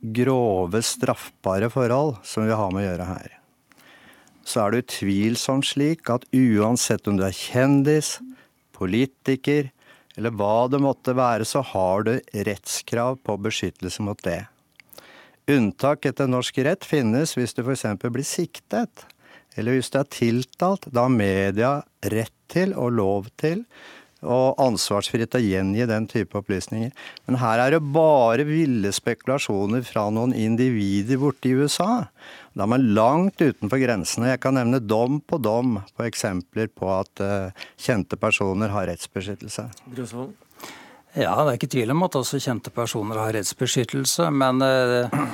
grove straffbare forhold, som vi har med å gjøre her, så er det utvilsomt slik at uansett om du er kjendis, politiker eller hva det måtte være, så har du rettskrav på beskyttelse mot det. Unntak etter norsk rett finnes hvis du f.eks. blir siktet, eller hvis du er tiltalt. Da har media rett til og lov til og ansvarsfritt å gjengi den type opplysninger. Men her er det bare ville spekulasjoner fra noen individer borte i USA. Da er man langt utenfor grensene. Jeg kan nevne dom på dom på eksempler på at uh, kjente personer har rettsbeskyttelse. Ja, det er ikke tvil om at også kjente personer har rettsbeskyttelse. Men uh,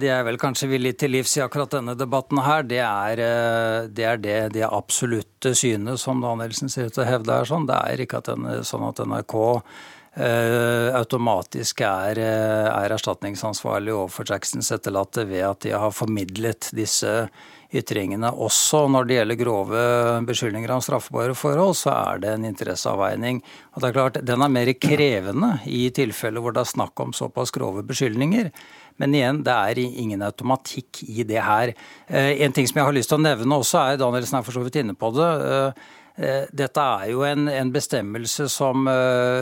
det jeg vel kanskje vil til livs i akkurat denne debatten her, det er eh, det, er det, det absolutte synet som Danielsen ser ut til å hevde er sånn. Det er ikke at den, sånn at NRK uh, automatisk er, eh, er, erstatningsansvarlig overfor Jacksons etterlatte ved at de har formidlet disse ytringene. Også når det gjelder grove beskyldninger om straffbare forhold, så er det en interesseavveining. Og det er klart, Den er mer krevende i tilfeller hvor det er snakk om såpass grove beskyldninger. Men igjen, det er ingen automatikk i det her. Eh, en ting som jeg har lyst til å nevne også, er Danielsen er for så vidt inne på det. Eh, eh, dette er jo en, bestemmelse som,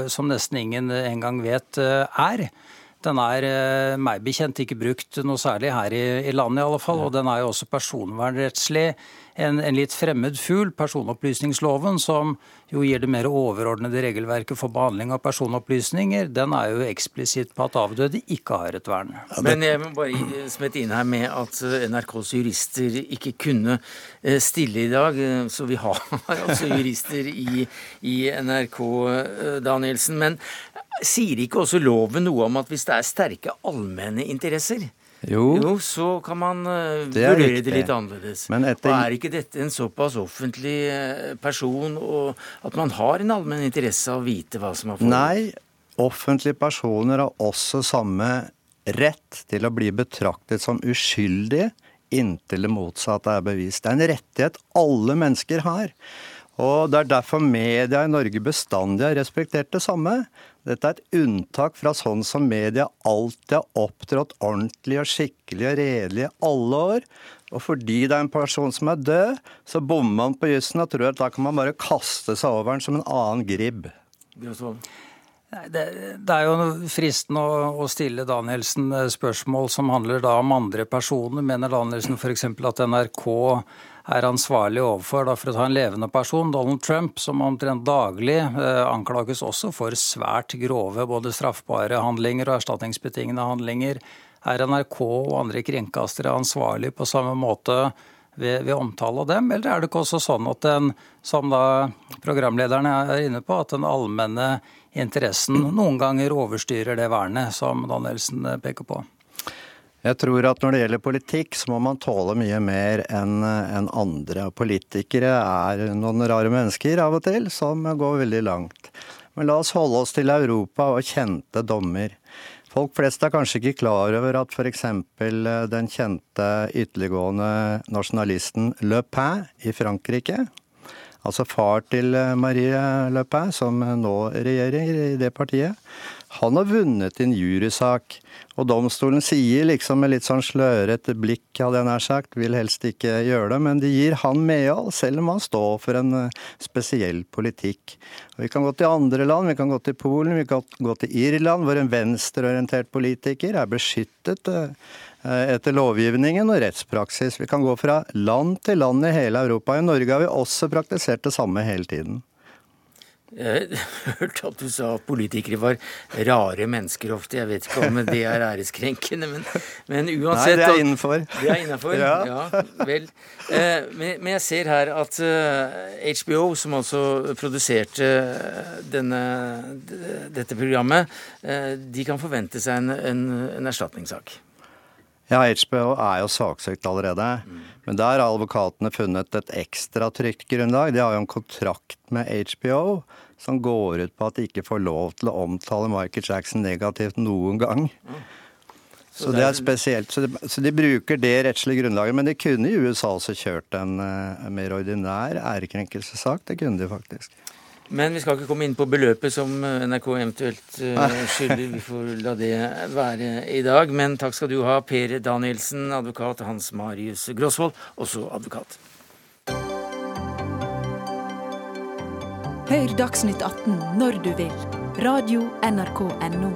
som, nesten ingen engang vet er. Den er meg bekjent ikke brukt noe særlig her i, i landet, i alle fall, og den er jo også personvernrettslig en, en, litt fremmed fugl, personopplysningsloven, som jo gir det mer overordnede regelverket for behandling av personopplysninger, den er jo eksplisitt på at avdøde ikke har et vern. Men jeg må bare smette inn her med at eh, NRKs jurister ikke kunne eh, stille i dag. Eh, så vi har altså jurister i, i NRK, Danielsen. Men sier ikke også loven noe om at hvis det er sterke allmenne interesser, jo, jo så kan man uh, vurdere det litt annerledes. Men etter... Og er ikke dette en såpass offentlig uh, person og at man har en allmenn interesse av å vite hva som har foregått? Nei, offentlige personer har også samme rett til å bli betraktet som uskyldige inntil det motsatte er bevist. Det er en rettighet alle mennesker har. Og Det er derfor media i Norge bestandig har respektert det samme. Dette er et unntak fra sånn som media alltid har opptrådt ordentlig og skikkelig og redelig i alle år. Og fordi det er en person som er død, så bommer man på jussen og tror at da kan man bare kaste seg over den som en annen gribb. Det, det, er jo fristende å, å, stille Danielsen eh, spørsmål som handler da om andre personer. Mener Danielsen f.eks. at NRK er ansvarlig overfor, da, for å ta en levende person, Donald Trump, som omtrent daglig eh, anklages også for svært grove både straffbare handlinger og erstatningsbetingende handlinger. Er NRK og andre kringkastere ansvarlig på samme måte ved, ved, omtale av dem, eller er det ikke også sånn at den, som da programlederen er inne på, at den allmenne interessen noen ganger overstyrer det vernet som Danielsen peker på? Jeg tror at når det gjelder politikk, så må man tåle mye mer enn en andre. Politikere er noen rare mennesker av og til, som går veldig langt. Men la oss holde oss til Europa og kjente dommer. Folk flest er kanskje ikke klar over at f.eks. den kjente ytterliggående nasjonalisten Le Pen i Frankrike, altså far til Marie Le Pen, som nå regjerer i det partiet, han har vunnet en jurysak, og domstolen sier liksom med litt sånn slørete blikk, hadde jeg nær sagt, vil helst ikke gjøre det, men de gir han medhold, selv om han står for en eh, spesiell politikk. Og vi kan gå til andre land, vi kan gå til Polen, vi kan gå til Irland, hvor en venstreorientert politiker er beskyttet eh, etter lovgivningen og rettspraksis. Vi kan gå fra land til land i hele Europa. I Norge har vi også praktisert det samme hele tiden. Jeg hørte at du sa at politikere var rare mennesker ofte. Jeg vet ikke om det er æreskrenkende, men, men uansett Nei, det er innenfor. Det er innafor, ja. ja. Vel. Eh, men, jeg ser her at HBO, eh, som altså produserte denne, dette programmet, eh, de kan forvente seg en, en, en erstatningssak. Ja, HBO er jo saksøkt allerede. Mm. Men der har advokatene funnet et ekstra trygt grunnlag. De har jo en kontrakt med HBO som går ut på at de ikke får lov til å omtale Michael Jackson negativt noen gang. Så, det er spesielt. Så de, så de, bruker det rettslige grunnlaget. Men de kunne i USA også kjørt en, en eh, mer ordinær ærekrenkelsessak. Det kunne de faktisk. Men vi skal ikke komme inn på beløpet som eh, NRK eventuelt uh, skylder. Vi får la det være i dag. Men takk skal du ha, Per Danielsen, advokat, Hans Marius Grosvold, også advokat. Hør Dagsnytt 18 når du vil. Radio NRK Radio.nrk.no.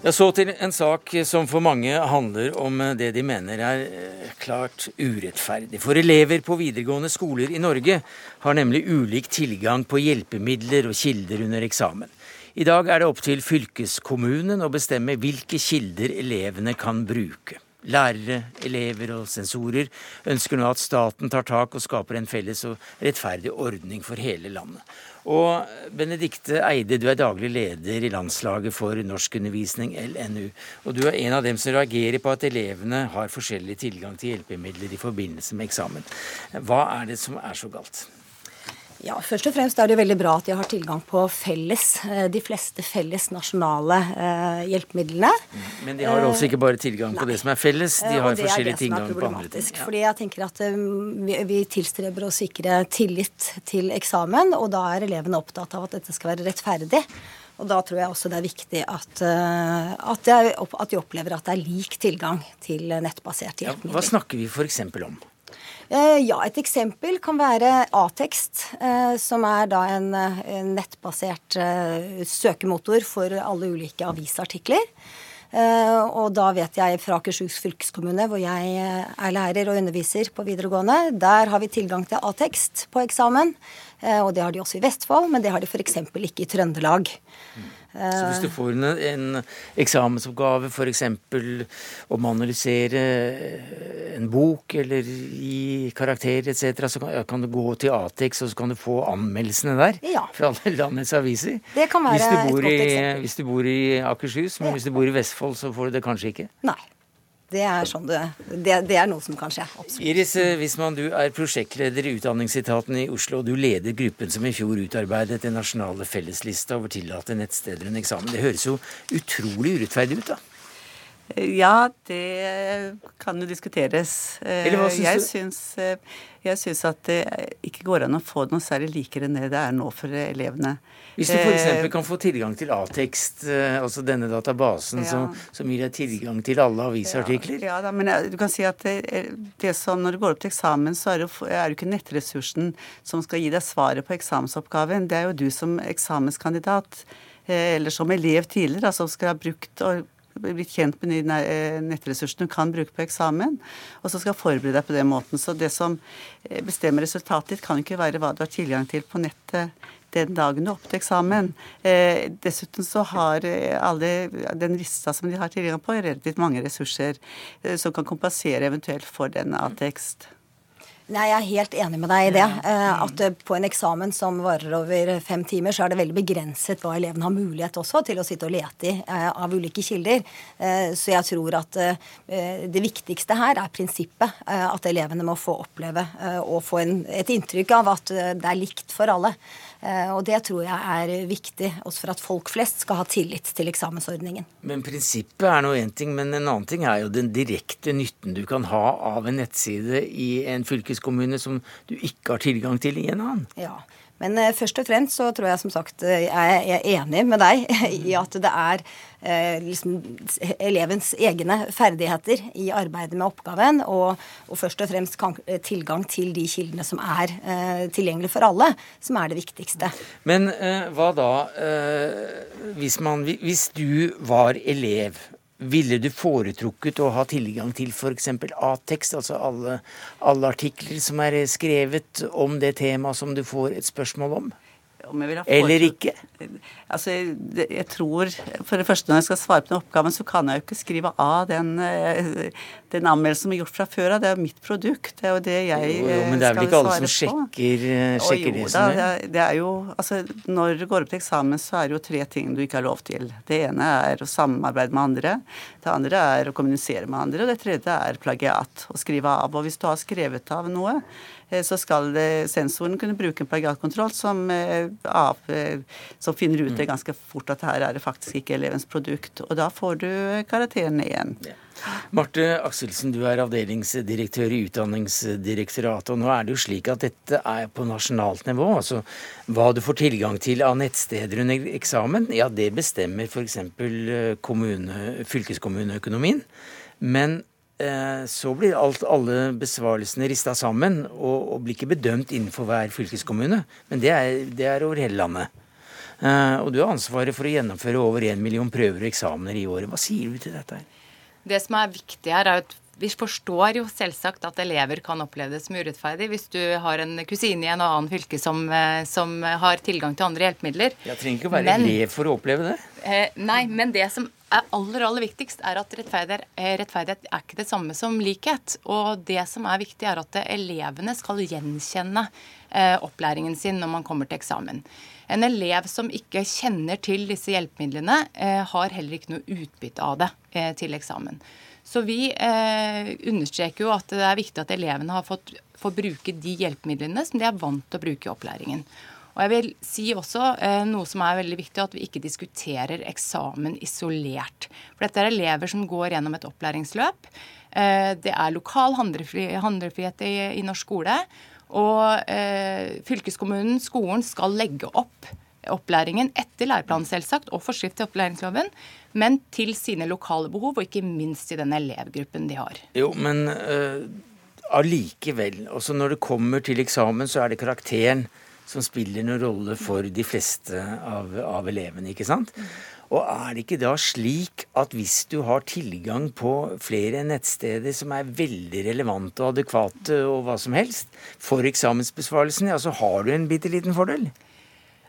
Ja, Så til en sak som for mange handler om det de mener er eh, klart urettferdig. For elever på videregående skoler i Norge har nemlig ulik tilgang på hjelpemidler og kilder under eksamen. I dag er det opp til fylkeskommunen å bestemme hvilke kilder elevene kan bruke. Lærere, elever og sensorer ønsker nå at staten tar tak og skaper en felles og rettferdig ordning for hele landet. Og Benedikte Eide, du er daglig leder i landslaget for norskundervisning, LNU. Og du er en av dem som reagerer på at elevene har forskjellig tilgang til hjelpemidler i forbindelse med eksamen. Hva er det som er så galt? Ja, Først og fremst er det veldig bra at de har tilgang på felles, eh, de fleste felles nasjonale eh, hjelpemidlene. Men de har også ikke bare tilgang på Nei. det som er felles, de har forskjellig tilgang på andre ting. Ja. Fordi jeg tenker at vi, tilstreber å sikre tillit til eksamen, og da er elevene opptatt av at dette skal være rettferdig. Og da tror jeg også det er viktig at, at, jeg, at de opplever at det er lik tilgang til nettbaserte hjelpemidler. Ja, hva snakker vi f.eks. om? Eh, ja, et eksempel kan være A-tekst, eh, som er da en, en nettbasert eh, søkemotor for alle ulike avisartikler. Og da vet jeg fra Akershus fylkeskommune, hvor jeg er lærer og underviser på videregående, der har vi tilgang til A-tekst på eksamen. Og det har de også i Vestfold, men det har de f.eks. ikke i Trøndelag. Mm. Så hvis du får en, en eksamensoppgave f.eks. om å analysere en bok eller gi karakter etc., så kan, kan, du gå til Atex og så kan du få anmeldelsene der ja. fra alle landets aviser. Det kan være et godt eksempel. Hvis du bor i Akershus, men ja. hvis du bor i Vestfold, så får du det kanskje ikke? Nei. Det er, sånn det, det, det er, noe som kan skje. Absolutt. Iris Wisman, du er prosjektleder i Utdanningsetaten i Oslo. og Du leder gruppen som i fjor utarbeidet den nasjonale felleslista over tillatte nettsteder under eksamen. Det høres jo utrolig urettferdig ut, da? Ja, det kan jo diskuteres. Eller hva syns jeg syns, jeg syns at det ikke går an å få det noe særlig likere enn det det er nå for elevene. Hvis du f.eks. Eh, kan få tilgang til A-tekst, eh, altså denne databasen ja. som, som, gir deg tilgang til alle avisartikler? Ja, ja da, men du kan si at det, det, som når du går opp til eksamen, så er det, er det ikke nettressursen som skal gi deg svaret på eksamensoppgaven. Det er jo du som eksamenskandidat eh, eller som elev tidligere, som skal ha brukt og blitt kjent med de eh, nettressursene du kan bruke på eksamen, og så skal forberede deg på den måten. Så det som eh, bestemmer resultatet ditt, kan ikke være hva du har tilgang til på nettet den dagen du er oppe til eksamen. Eh, dessuten så har eh, alle den lista som de har tilgang på, relativt mange ressurser eh, som kan kompensere eventuelt for den av tekst. Nei, Jeg er helt enig med deg i det. Eh, at eh, på en eksamen som varer over fem timer, så er det veldig begrenset hva elevene har mulighet også til å sitte og lete i eh, av ulike kilder. Så jeg tror at det viktigste her er prinsippet. At elevene må få oppleve og få en, et inntrykk av at det er likt for alle. Eh, og det tror jeg er viktig også for at folk flest skal ha tillit til eksamensordningen. Men prinsippet er nå én ting, men en annen ting er jo den direkte nytten du kan ha av en nettside i en fylkeskommune som du ikke har tilgang til i en annen. Ja, men eh, først og fremst så tror jeg som sagt eh, jeg er enig med deg i at det er eh, liksom elevens egne ferdigheter i arbeidet med oppgaven, og, og først og fremst tilgang til de kildene som er eh, tilgjengelige for alle, som er det viktigste. Men hva da hvis, man, hvis du var elev ville du foretrukket å ha tilgang til f.eks. A-tekst, altså alle, alle, artikler som er skrevet om det temaet som du får et spørsmål om? Eller ikke? Altså, jeg tror For det første, når jeg skal svare på den oppgaven, så kan jeg jo ikke skrive av den, eh, den anmeldelsen som er gjort fra før av. Det er jo mitt produkt. Det er jo det jeg jo, jo, Men det er vel ikke alle som sjekker, eh, sjekker det som det? Er, det er jo Altså, når du går opp til eksamen, så er det jo tre ting du ikke har lov til. Det ene er å samarbeide med andre. Det andre er å kommunisere med andre. Og det tredje er plagiat. Å skrive av. Og hvis du har skrevet av noe, Eh, så skal sensoren kunne bruke en plagiatkontroll som, eh, eh, som, finner ut det mm. ganske fort at her er det faktisk ikke elevens produkt. Og da får du karakteren igjen. Ja. Marte Akselsen, du er avdelingsdirektør i Utdanningsdirektoratet. og Nå er det jo slik at dette er på nasjonalt nivå. altså Hva du får tilgang til av nettsteder under eksamen, ja det bestemmer f.eks. fylkeskommuneøkonomien. Men Eh, så blir alt, alle besvarelsene rista sammen og, og, blir ikke bedømt innenfor hver fylkeskommune. Men det er, det er over hele landet. Uh, og du har ansvaret for å gjennomføre over én million prøver og eksamener i året. Hva sier du til dette? her? Det som er viktig her, er at vi forstår jo selvsagt at elever kan oppleve det som urettferdig hvis du har en kusine i en annen fylke som, eh, som har tilgang til andre hjelpemidler. Jeg trenger ikke å være men, elev for å oppleve det. Eh, nei, men det som aller aller viktigst, er at rettferdighet, eh, rettferdighet er ikke det samme som likhet. Og det som er viktig, er at elevene skal gjenkjenne eh, opplæringen sin når man kommer til eksamen. En elev som ikke kjenner til disse hjelpemidlene, eh, har heller ikke noe utbytte av det til eksamen. Så vi understreker jo at det er viktig at elevene har fått, får bruke de hjelpemidlene som de er vant til å bruke i opplæringen. Og jeg vil si også eh, noe som er veldig viktig, at vi ikke diskuterer eksamen isolert. For dette er elever som går gjennom et opplæringsløp. Eh, det er lokal handlefrihet i, i norsk skole. Og eh, fylkeskommunen, skolen, skal legge opp opplæringen etter læreplanen selvsagt, og forskrift til opplæringsloven, men til sine lokale behov, og ikke minst i den elevgruppen de har. Jo, men uh, allikevel. Når det kommer til eksamen, så er det karakteren som spiller noen rolle for de fleste av, av elevene, ikke sant? Og er det ikke da slik at hvis du har tilgang på flere nettsteder som er veldig relevante og adekvate og hva som helst for eksamensbesvarelsen, ja, så har du en bitte liten fordel?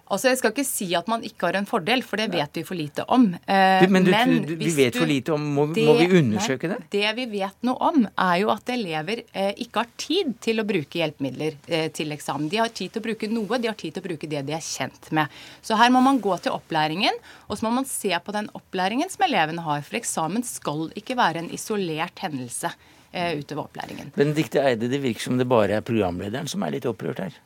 Altså, Jeg skal ikke si at man ikke har en fordel, for det vet vi for lite om. Eh, men, du, men du, vi vet for lite om, må, det, må vi undersøke nei, det? Det vi vet noe om, er jo at elever eh, ikke har tid til å bruke hjelpemidler eh, til eksamen. De har tid til å bruke noe, de har tid til å bruke det de er kjent med. Så her må man gå til opplæringen, og så må man se på den opplæringen som elevene har. For eksamen skal ikke være en isolert hendelse eh, utover opplæringen. Benedicte Eide, det virker som det bare er programlederen som er litt opprørt her?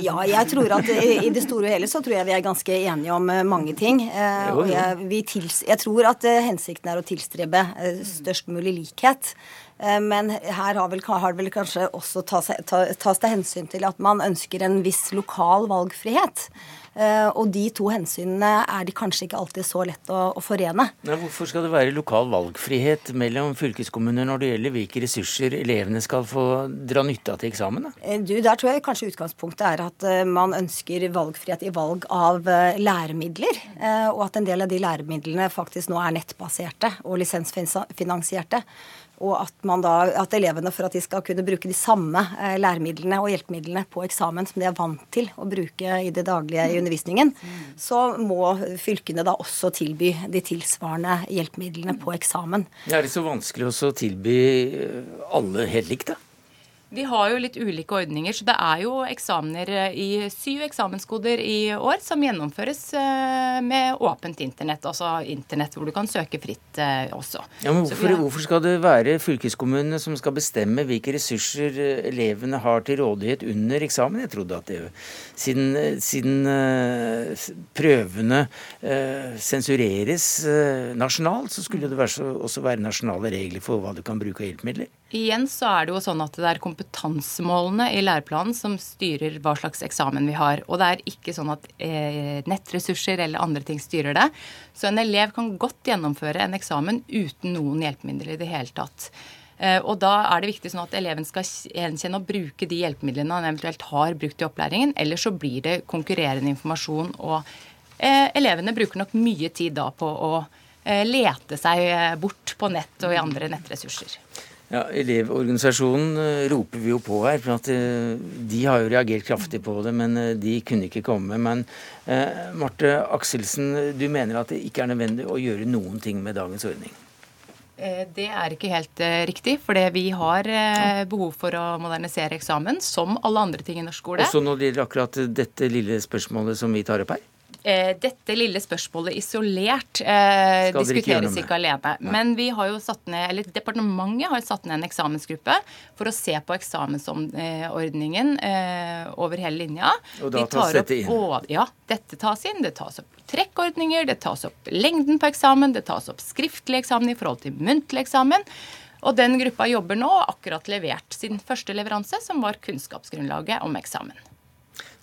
Ja, jeg tror at i det store og hele så tror jeg vi er ganske enige om eh, mange ting. Eh, og jeg, tils, jeg tror at eh, hensikten er å tilstrebe størst mulig likhet. Men her har, vel, har vel kanskje også tas, tas det hensyn til at man ønsker en viss lokal valgfrihet. Eh, og de to hensynene er de kanskje ikke alltid så lett å, å forene. Men hvorfor skal det være lokal valgfrihet mellom fylkeskommuner når det gjelder hvilke ressurser elevene skal få dra nytte av til eksamen? Eh, du, der tror jeg kanskje utgangspunktet er at eh, man ønsker valgfrihet i valg av læremidler. Og at en del av de læremidlene faktisk nå er nettbaserte og lisensfinansierte og at, da, at, elevene for at de skal kunne bruke de samme eh, læremidlene og hjelpemidlene på eksamen som de er vant til å bruke i det daglige i undervisningen, så må fylkene da også tilby de tilsvarende hjelpemidlene på eksamen. Er det så vanskelig å tilby alle helt likt, da? Vi har jo litt ulike ordninger, så det er jo eksamener eh, i syv eksamenskoder i år som gjennomføres eh, med åpent internett, altså internett hvor du kan søke fritt eh, også. Ja, men hvorfor, har... hvorfor skal det være fylkeskommunene som skal bestemme hvilke ressurser elevene har til rådighet under eksamen? Jeg trodde at det siden, siden prøvene sensureres nasjonalt, så skulle det også være nasjonale regler for hva du kan bruke av hjelpemidler? Igjen så er det jo sånn at det er kompetansemålene i læreplanen som styrer hva slags eksamen vi har. Og det er ikke sånn at eh, nettressurser eller andre ting styrer det. Så en elev kan godt gjennomføre en eksamen uten noen hjelpemidler i det hele tatt. Eh, og da er det viktig sånn at eleven skal gjenkjenne og bruke de hjelpemidlene han eventuelt har brukt i opplæringen. Ellers så blir det konkurrerende informasjon, og eh, elevene bruker nok mye tid da på å eh, lete seg bort på nett og i andre nettressurser. Ja, Elevorganisasjonen eh, roper vi jo på her. for at eh, De har jo reagert kraftig på det, men eh, de kunne ikke komme. Men eh, Marte Akselsen, du mener at det ikke er nødvendig å gjøre noen ting med dagens ordning? Det er ikke helt riktig, for vi har behov for å modernisere eksamen, som alle andre ting i norsk skole. Også når det gjelder akkurat dette lille spørsmålet som vi tar opp her? Eh, dette lille spørsmålet isolert eh, diskuteres ikke, alene. Nei. Men vi har jo satt ned, eller departementet har satt ned en eksamensgruppe for å se på eksamensordningen eh, over hele linja. Og da tas dette inn? Både, ja, dette tas inn. Det tas opp trekkordninger, det tas opp lengden på eksamen, det tas opp skriftlig eksamen i forhold til muntlig eksamen. Og den gruppa jobber nå og akkurat levert sin første leveranse, som var kunnskapsgrunnlaget om eksamen.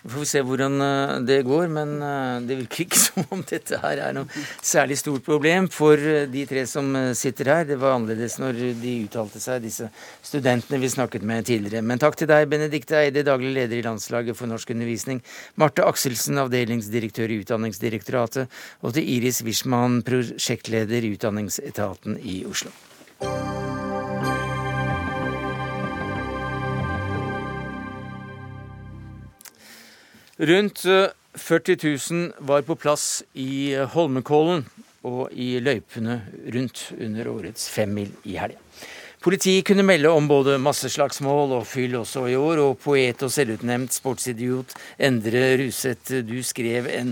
Vi får se hvordan eh, det går, men eh, det virker ikke som om dette her er noe særlig stort problem for eh, de tre som sitter her. Det var annerledes når de uttalte seg, disse studentene vi snakket med tidligere. Men takk til deg, Benedicte Eide, daglig leder i Landslaget for norsk undervisning, Marte Akselsen, avdelingsdirektør i Utdanningsdirektoratet, og til Iris Wischmann, prosjektleder i Utdanningsetaten i Oslo. Rundt 40 eh, 000 var på plass i eh, Holmenkollen og i løypene rundt under årets femmil i helga. Politiet kunne melde om både masseslagsmål og fyll også i år, og poet og selvutnevnt sportsidiot Endre Ruseth, du skrev en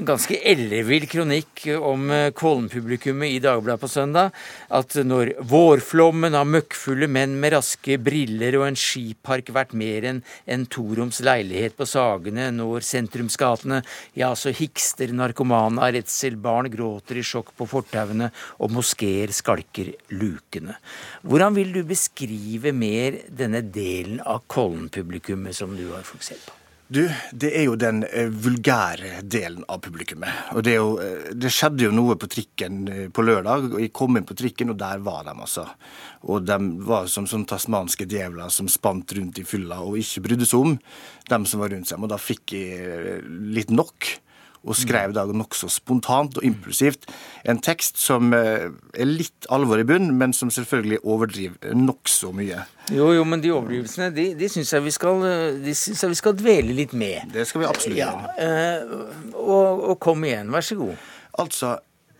ganske ellevill kronikk om eh, Kollen-publikummet i Dagbladet på søndag. At når vårflommen av møkkfulle menn med raske briller og en skipark vært mer enn en toroms leilighet på Sagene når sentrumsgatene, ja, så hikster narkomane av redsel, barn gråter i sjokk på fortauene, og moskeer skalker lukene. Hvordan vil du beskrive mer denne delen av Kollen-publikummet som du har fokusert på? Du, det er jo den eh, vulgære delen av publikummet. Og det, jo, eh, det, skjedde jo noe på trikken eh, på lørdag. og Jeg kom inn på trikken, og der var de, altså. Og de var som sånne tasmanske djevler som spant rundt i fylla og ikke brydde seg om dem som var rundt seg. Og da fikk jeg litt nok og skrev da nokså spontant og impulsivt en tekst som eh, er litt alvor i bunn, men som selvfølgelig overdriver nokså mye. Jo, jo, men de overdrivelsene de, de syns jeg, jeg, vi skal dvele litt med. Det skal vi absolutt gjøre. Ja, eh, og, og, kom igjen, vær så god. Altså,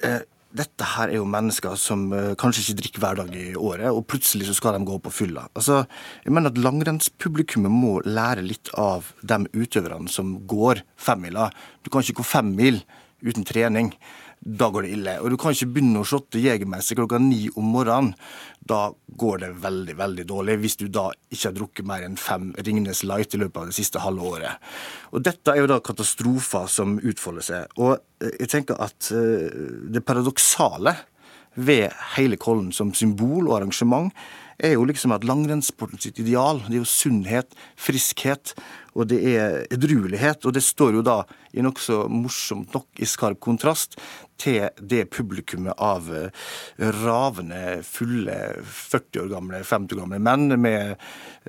eh, dette her er jo mennesker som uh, kanskje ikke drikker hver dag i året, og plutselig så skal de gå på fylla. Altså, jeg mener at Langrennspublikummet må lære litt av de utøverne som går femmila. Du kan ikke gå fem mil uten trening da går det ille. Og du kan ikke begynne å shotte Jegermeister klokka ni om morgenen. Da går det veldig, veldig dårlig, hvis du da ikke har drukket mer enn fem Ringnes Light i løpet av det siste halve året. Og dette er jo da katastrofer som utfolder seg. Og eh, jeg tenker at eh, det paradoksale ved hele Kollen som symbol og arrangement er jo liksom at langrennssporten sitt ideal, det er jo sunnhet, friskhet, og det er edruelighet. Og det står jo da i nokså morsomt nok i skarp kontrast til det publikummet av eh, ravende, fulle 40 år gamle, 50 år gamle menn med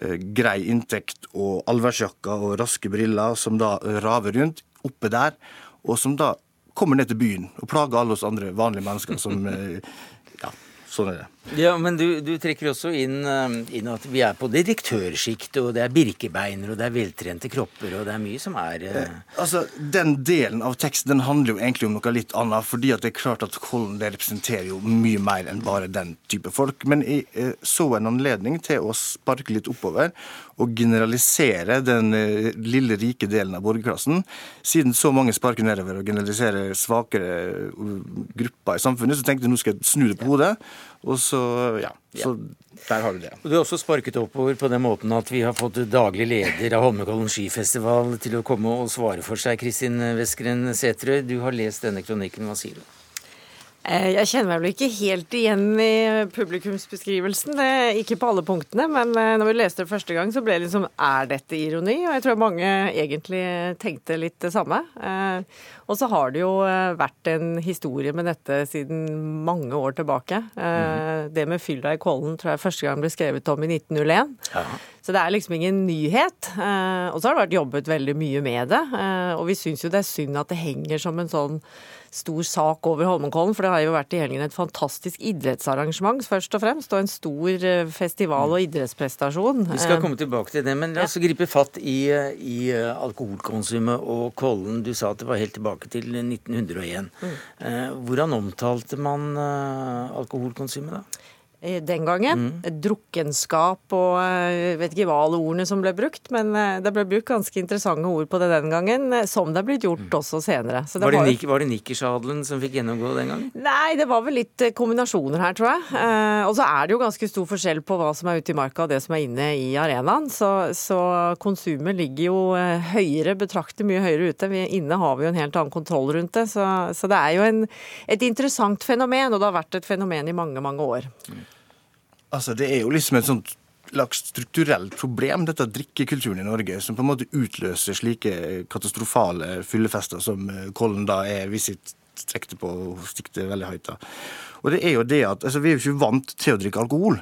eh, grei inntekt og allværsjakker og raske briller, som da raver rundt oppe der, og som da kommer ned til byen og plager alle oss andre vanlige mennesker som eh, ja, sånn er det. Ja, men du, du, trekker også inn, um, inn, at vi er på direktørsjiktet, og det er birkebeiner, og det er veltrente kropper, og det er mye som er uh... eh, Altså, Den delen av teksten den handler jo egentlig om noe litt annet, fordi at det er klart at Kollen det representerer jo mye mer enn bare den type folk. Men jeg uh, så en anledning til å sparke litt oppover og generalisere den lille, rike delen av borgerklassen. Siden så mange sparker nedover og generaliserer svakere grupper i samfunnet, så tenkte jeg nå skal jeg snu det på hodet. Og så ja. Så der har du det. Og Du har også sparket oppover på den måten at vi har fått daglig leder av Holmenkollen skifestival til å komme og svare for seg. Kristin Veskren Sæterøy, du har lest denne kronikken. Hva sier du? Eh, jeg kjenner meg vel ikke helt igjen i publikumsbeskrivelsen, ikke på alle punktene. Men eh, når vi leste det første gang, så ble det liksom Er dette ironi? Og jeg tror mange egentlig tenkte litt det samme. Eh, og så har det jo vært en historie med dette siden mange år tilbake. Mm. Det med fylla i Kollen tror jeg første gang ble skrevet om i 1901. Ja. Så det er liksom ingen nyhet. Og så har det vært jobbet veldig mye med det. Og vi syns jo det er synd at det henger som en sånn stor sak over Holmenkollen. For det har jo vært i helgen et fantastisk idrettsarrangement, først og fremst. Og en stor eh, festival og idrettsprestasjon. Vi skal komme tilbake til det, men la oss ja. gripe fatt i, i alkoholkonsumet og Kollen. Du sa at det var helt tilbake til 1901. Mm. Hvordan omtalte man alkoholkonsumet da? Eh, den gangen. Mm. Drukkenskap og jeg eh, vet ikke hva alle ordene som ble brukt, men eh, det ble brukt ganske interessante ord på det den gangen, som det er blitt gjort mm. også senere. Det var, det, var, det nikkersadelen som fikk gjennomgå den gangen? Nei, det var vel litt kombinasjoner her, tror jeg. og så er det jo ganske stor forskjell på hva som er ute i marka og det som er inne i arenaen. Så, så konsumet ligger jo høyere, betrakter mye høyere ute. Vi, inne har vi jo en helt annen kontroll rundt det. Så, så det er jo en, et interessant fenomen, og det har vært et fenomen i mange, mange år. Mm. Altså, Det er jo liksom et sånt slags strukturelt problem, dette drikkekulturen i Norge, som på en måte utløser slike katastrofale fyllefester som eh, Kollen da er hvis jeg strekte på og stikte veldig høyt. da. Og det er jo det at altså, Vi er jo ikke vant til å drikke alkohol.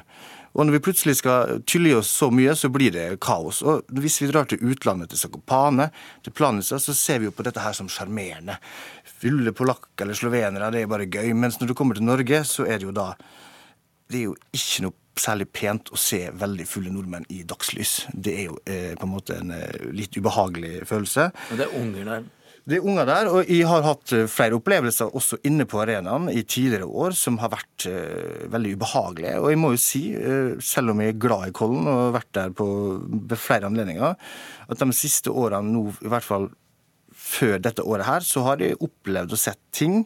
Og når vi plutselig skal tylle oss så mye, så blir det kaos. Og hvis vi drar til utlandet, til Sakopane, til Planica, så ser vi jo på dette her som sjarmerende. Fulle polakker eller slovenere, det er bare gøy. Mens når du kommer til Norge, så er det jo da det er jo ikke noe særlig pent å se veldig fulle nordmenn i dagslys. Det er jo eh, på en måte en eh, litt ubehagelig følelse. Og det er unger der? Det er unger der, og jeg har hatt eh, flere opplevelser også inne på arenaen i tidligere år som har vært eh, veldig ubehagelige. Og jeg må jo si, eh, selv om jeg er glad i Kollen og har vært der på flere anledninger, at de siste årene nå, i hvert fall før dette året her, så har jeg opplevd og sett ting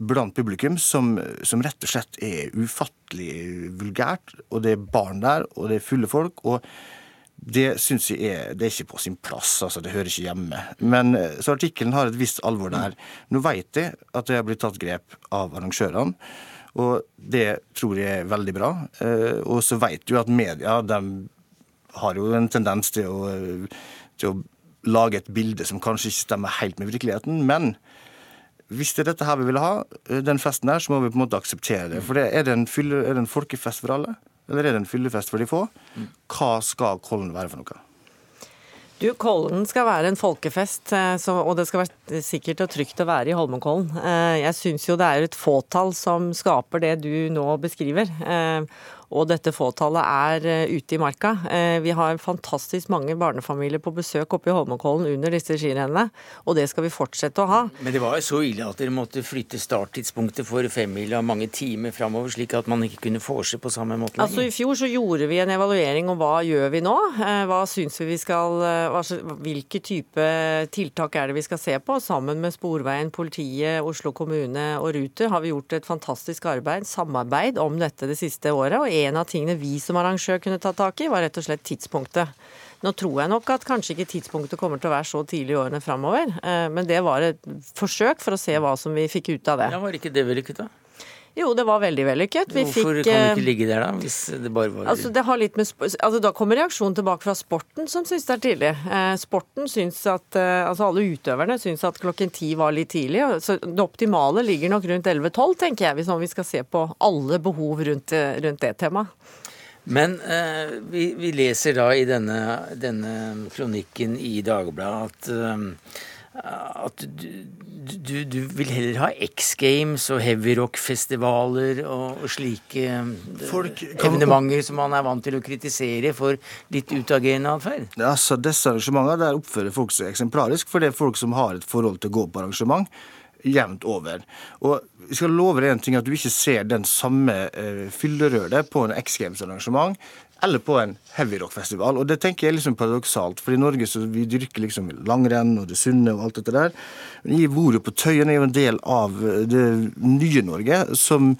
blant publikum som, som, rett og slett er ufattelig vulgært. Og det er barn der, og det er fulle folk. og det syns jeg er, det er ikke på sin plass. altså Det hører ikke hjemme. Men eh, Så artikkelen har et visst alvor der. Nå vet jeg at det har blitt tatt grep av arrangørene. Og det tror jeg er veldig bra. Eh, og så vet du at media de har jo en tendens til å, til å lage et bilde som kanskje ikke stemmer helt med virkeligheten. Men hvis det er dette her vi vil ha, eh, den festen her, så må vi på en måte akseptere det. For det, er, det en fylle, er det en folkefest for alle, eller er det en fyllefest for de få? Hva skal Kollen være for noe? Du, Kollen skal være en folkefest, eh, og det skal være sikkert og trygt å være i Holmenkollen. Eh, jeg syns jo det er et fåtall som skaper det du nå beskriver og dette fåtallet er eh, ute i marka. Eh, vi har fantastisk mange barnefamilier på besøk oppe i Holmenkollen under disse skirennene, og det skal vi fortsette å ha. Men det var jo så ille at dere måtte flytte starttidspunktet for femmila mange timer framover, slik at man ikke kunne forse på samme måte lenger? Altså I fjor så gjorde vi en evaluering om hva gjør vi nå. Eh, hva syns vi vi skal Hvilke type tiltak er det vi skal se på? Sammen med Sporveien, politiet, Oslo kommune og Ruter har vi gjort et fantastisk arbeid, samarbeid om dette det siste året. og en av tingene vi som arrangør kunne ta tak i, var rett og slett tidspunktet. Nå tror jeg nok at kanskje ikke tidspunktet kommer til å være så tidlig i årene framover, eh, men det var et forsøk for å se hva som vi fikk ut av det. Ja, Var ikke det vellykket, da? Jo, det var veldig vellykket. Vi Hvorfor fikk, kan det ikke eh, ligge der, da? Hvis det bare var altså, det har litt med, altså, Da kommer reaksjonen tilbake fra sporten, som syns det er tidlig. Eh, sporten syns at eh, Altså alle utøverne syns at klokken ti var litt tidlig. Så det optimale ligger nok rundt 11-12, tenker jeg, hvis vi skal se på alle behov rundt, eh, rundt det temaet. Men eh, vi, vi, leser da i denne, denne kronikken i Dagbladet at eh, at du, du, du, vil heller ha X Games og heavyrock-festivaler og, og, slike eh, Folk, evenementer som man er vant til å kritisere for litt utagerende atferd? Altså, disse arrangementene der oppfører folk seg eksemplarisk, for det er folk som har et forhold til å gå på arrangement jevnt over. Og jeg skal love deg en ting, at du ikke ser den samme uh, fyllerøret på en X Games-arrangement eller på en heavyrockfestival. Og det tenker jeg er liksom paradoksalt, for i Norge så vi dyrker liksom langrenn og det sunne og alt dette der. Men jeg bor jo på Tøyen, er jo en del av det nye Norge, som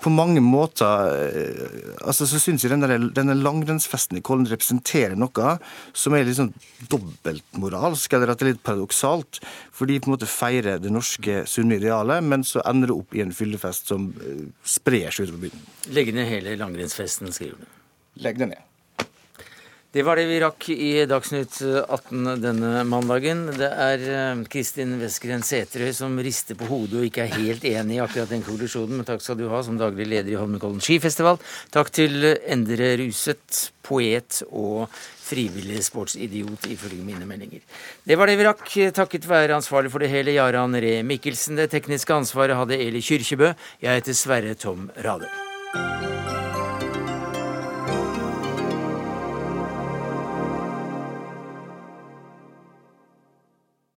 på mange måter eh, altså så syns jeg denne, denne langrennsfesten i Kollen representerer noe som er litt sånn dobbeltmoralsk, eller at det er litt paradoksalt. For de på en måte feirer det norske sunne idealet, men så ender det opp i en fyllefest som eh, sprer seg utover byen. Legge ned hele langrennsfesten, skriver du. Legg det ned. Det var det vi rakk i Dagsnytt 18 denne mandagen. Det er eh, Kristin Westgren Sæterøy som rister på hodet og ikke er helt enig i akkurat den konklusjonen, men takk skal du ha som daglig leder i Holmenkollen skifestival. Takk til Endre Ruset, poet og frivillig sportsidiot, ifølge mine meldinger. Det var det vi rakk, takket være ansvarlig for det hele, Jaran Ree Mikkelsen. Det tekniske ansvaret hadde Eli Kyrkjebø. Jeg heter Sverre Tom Radøy.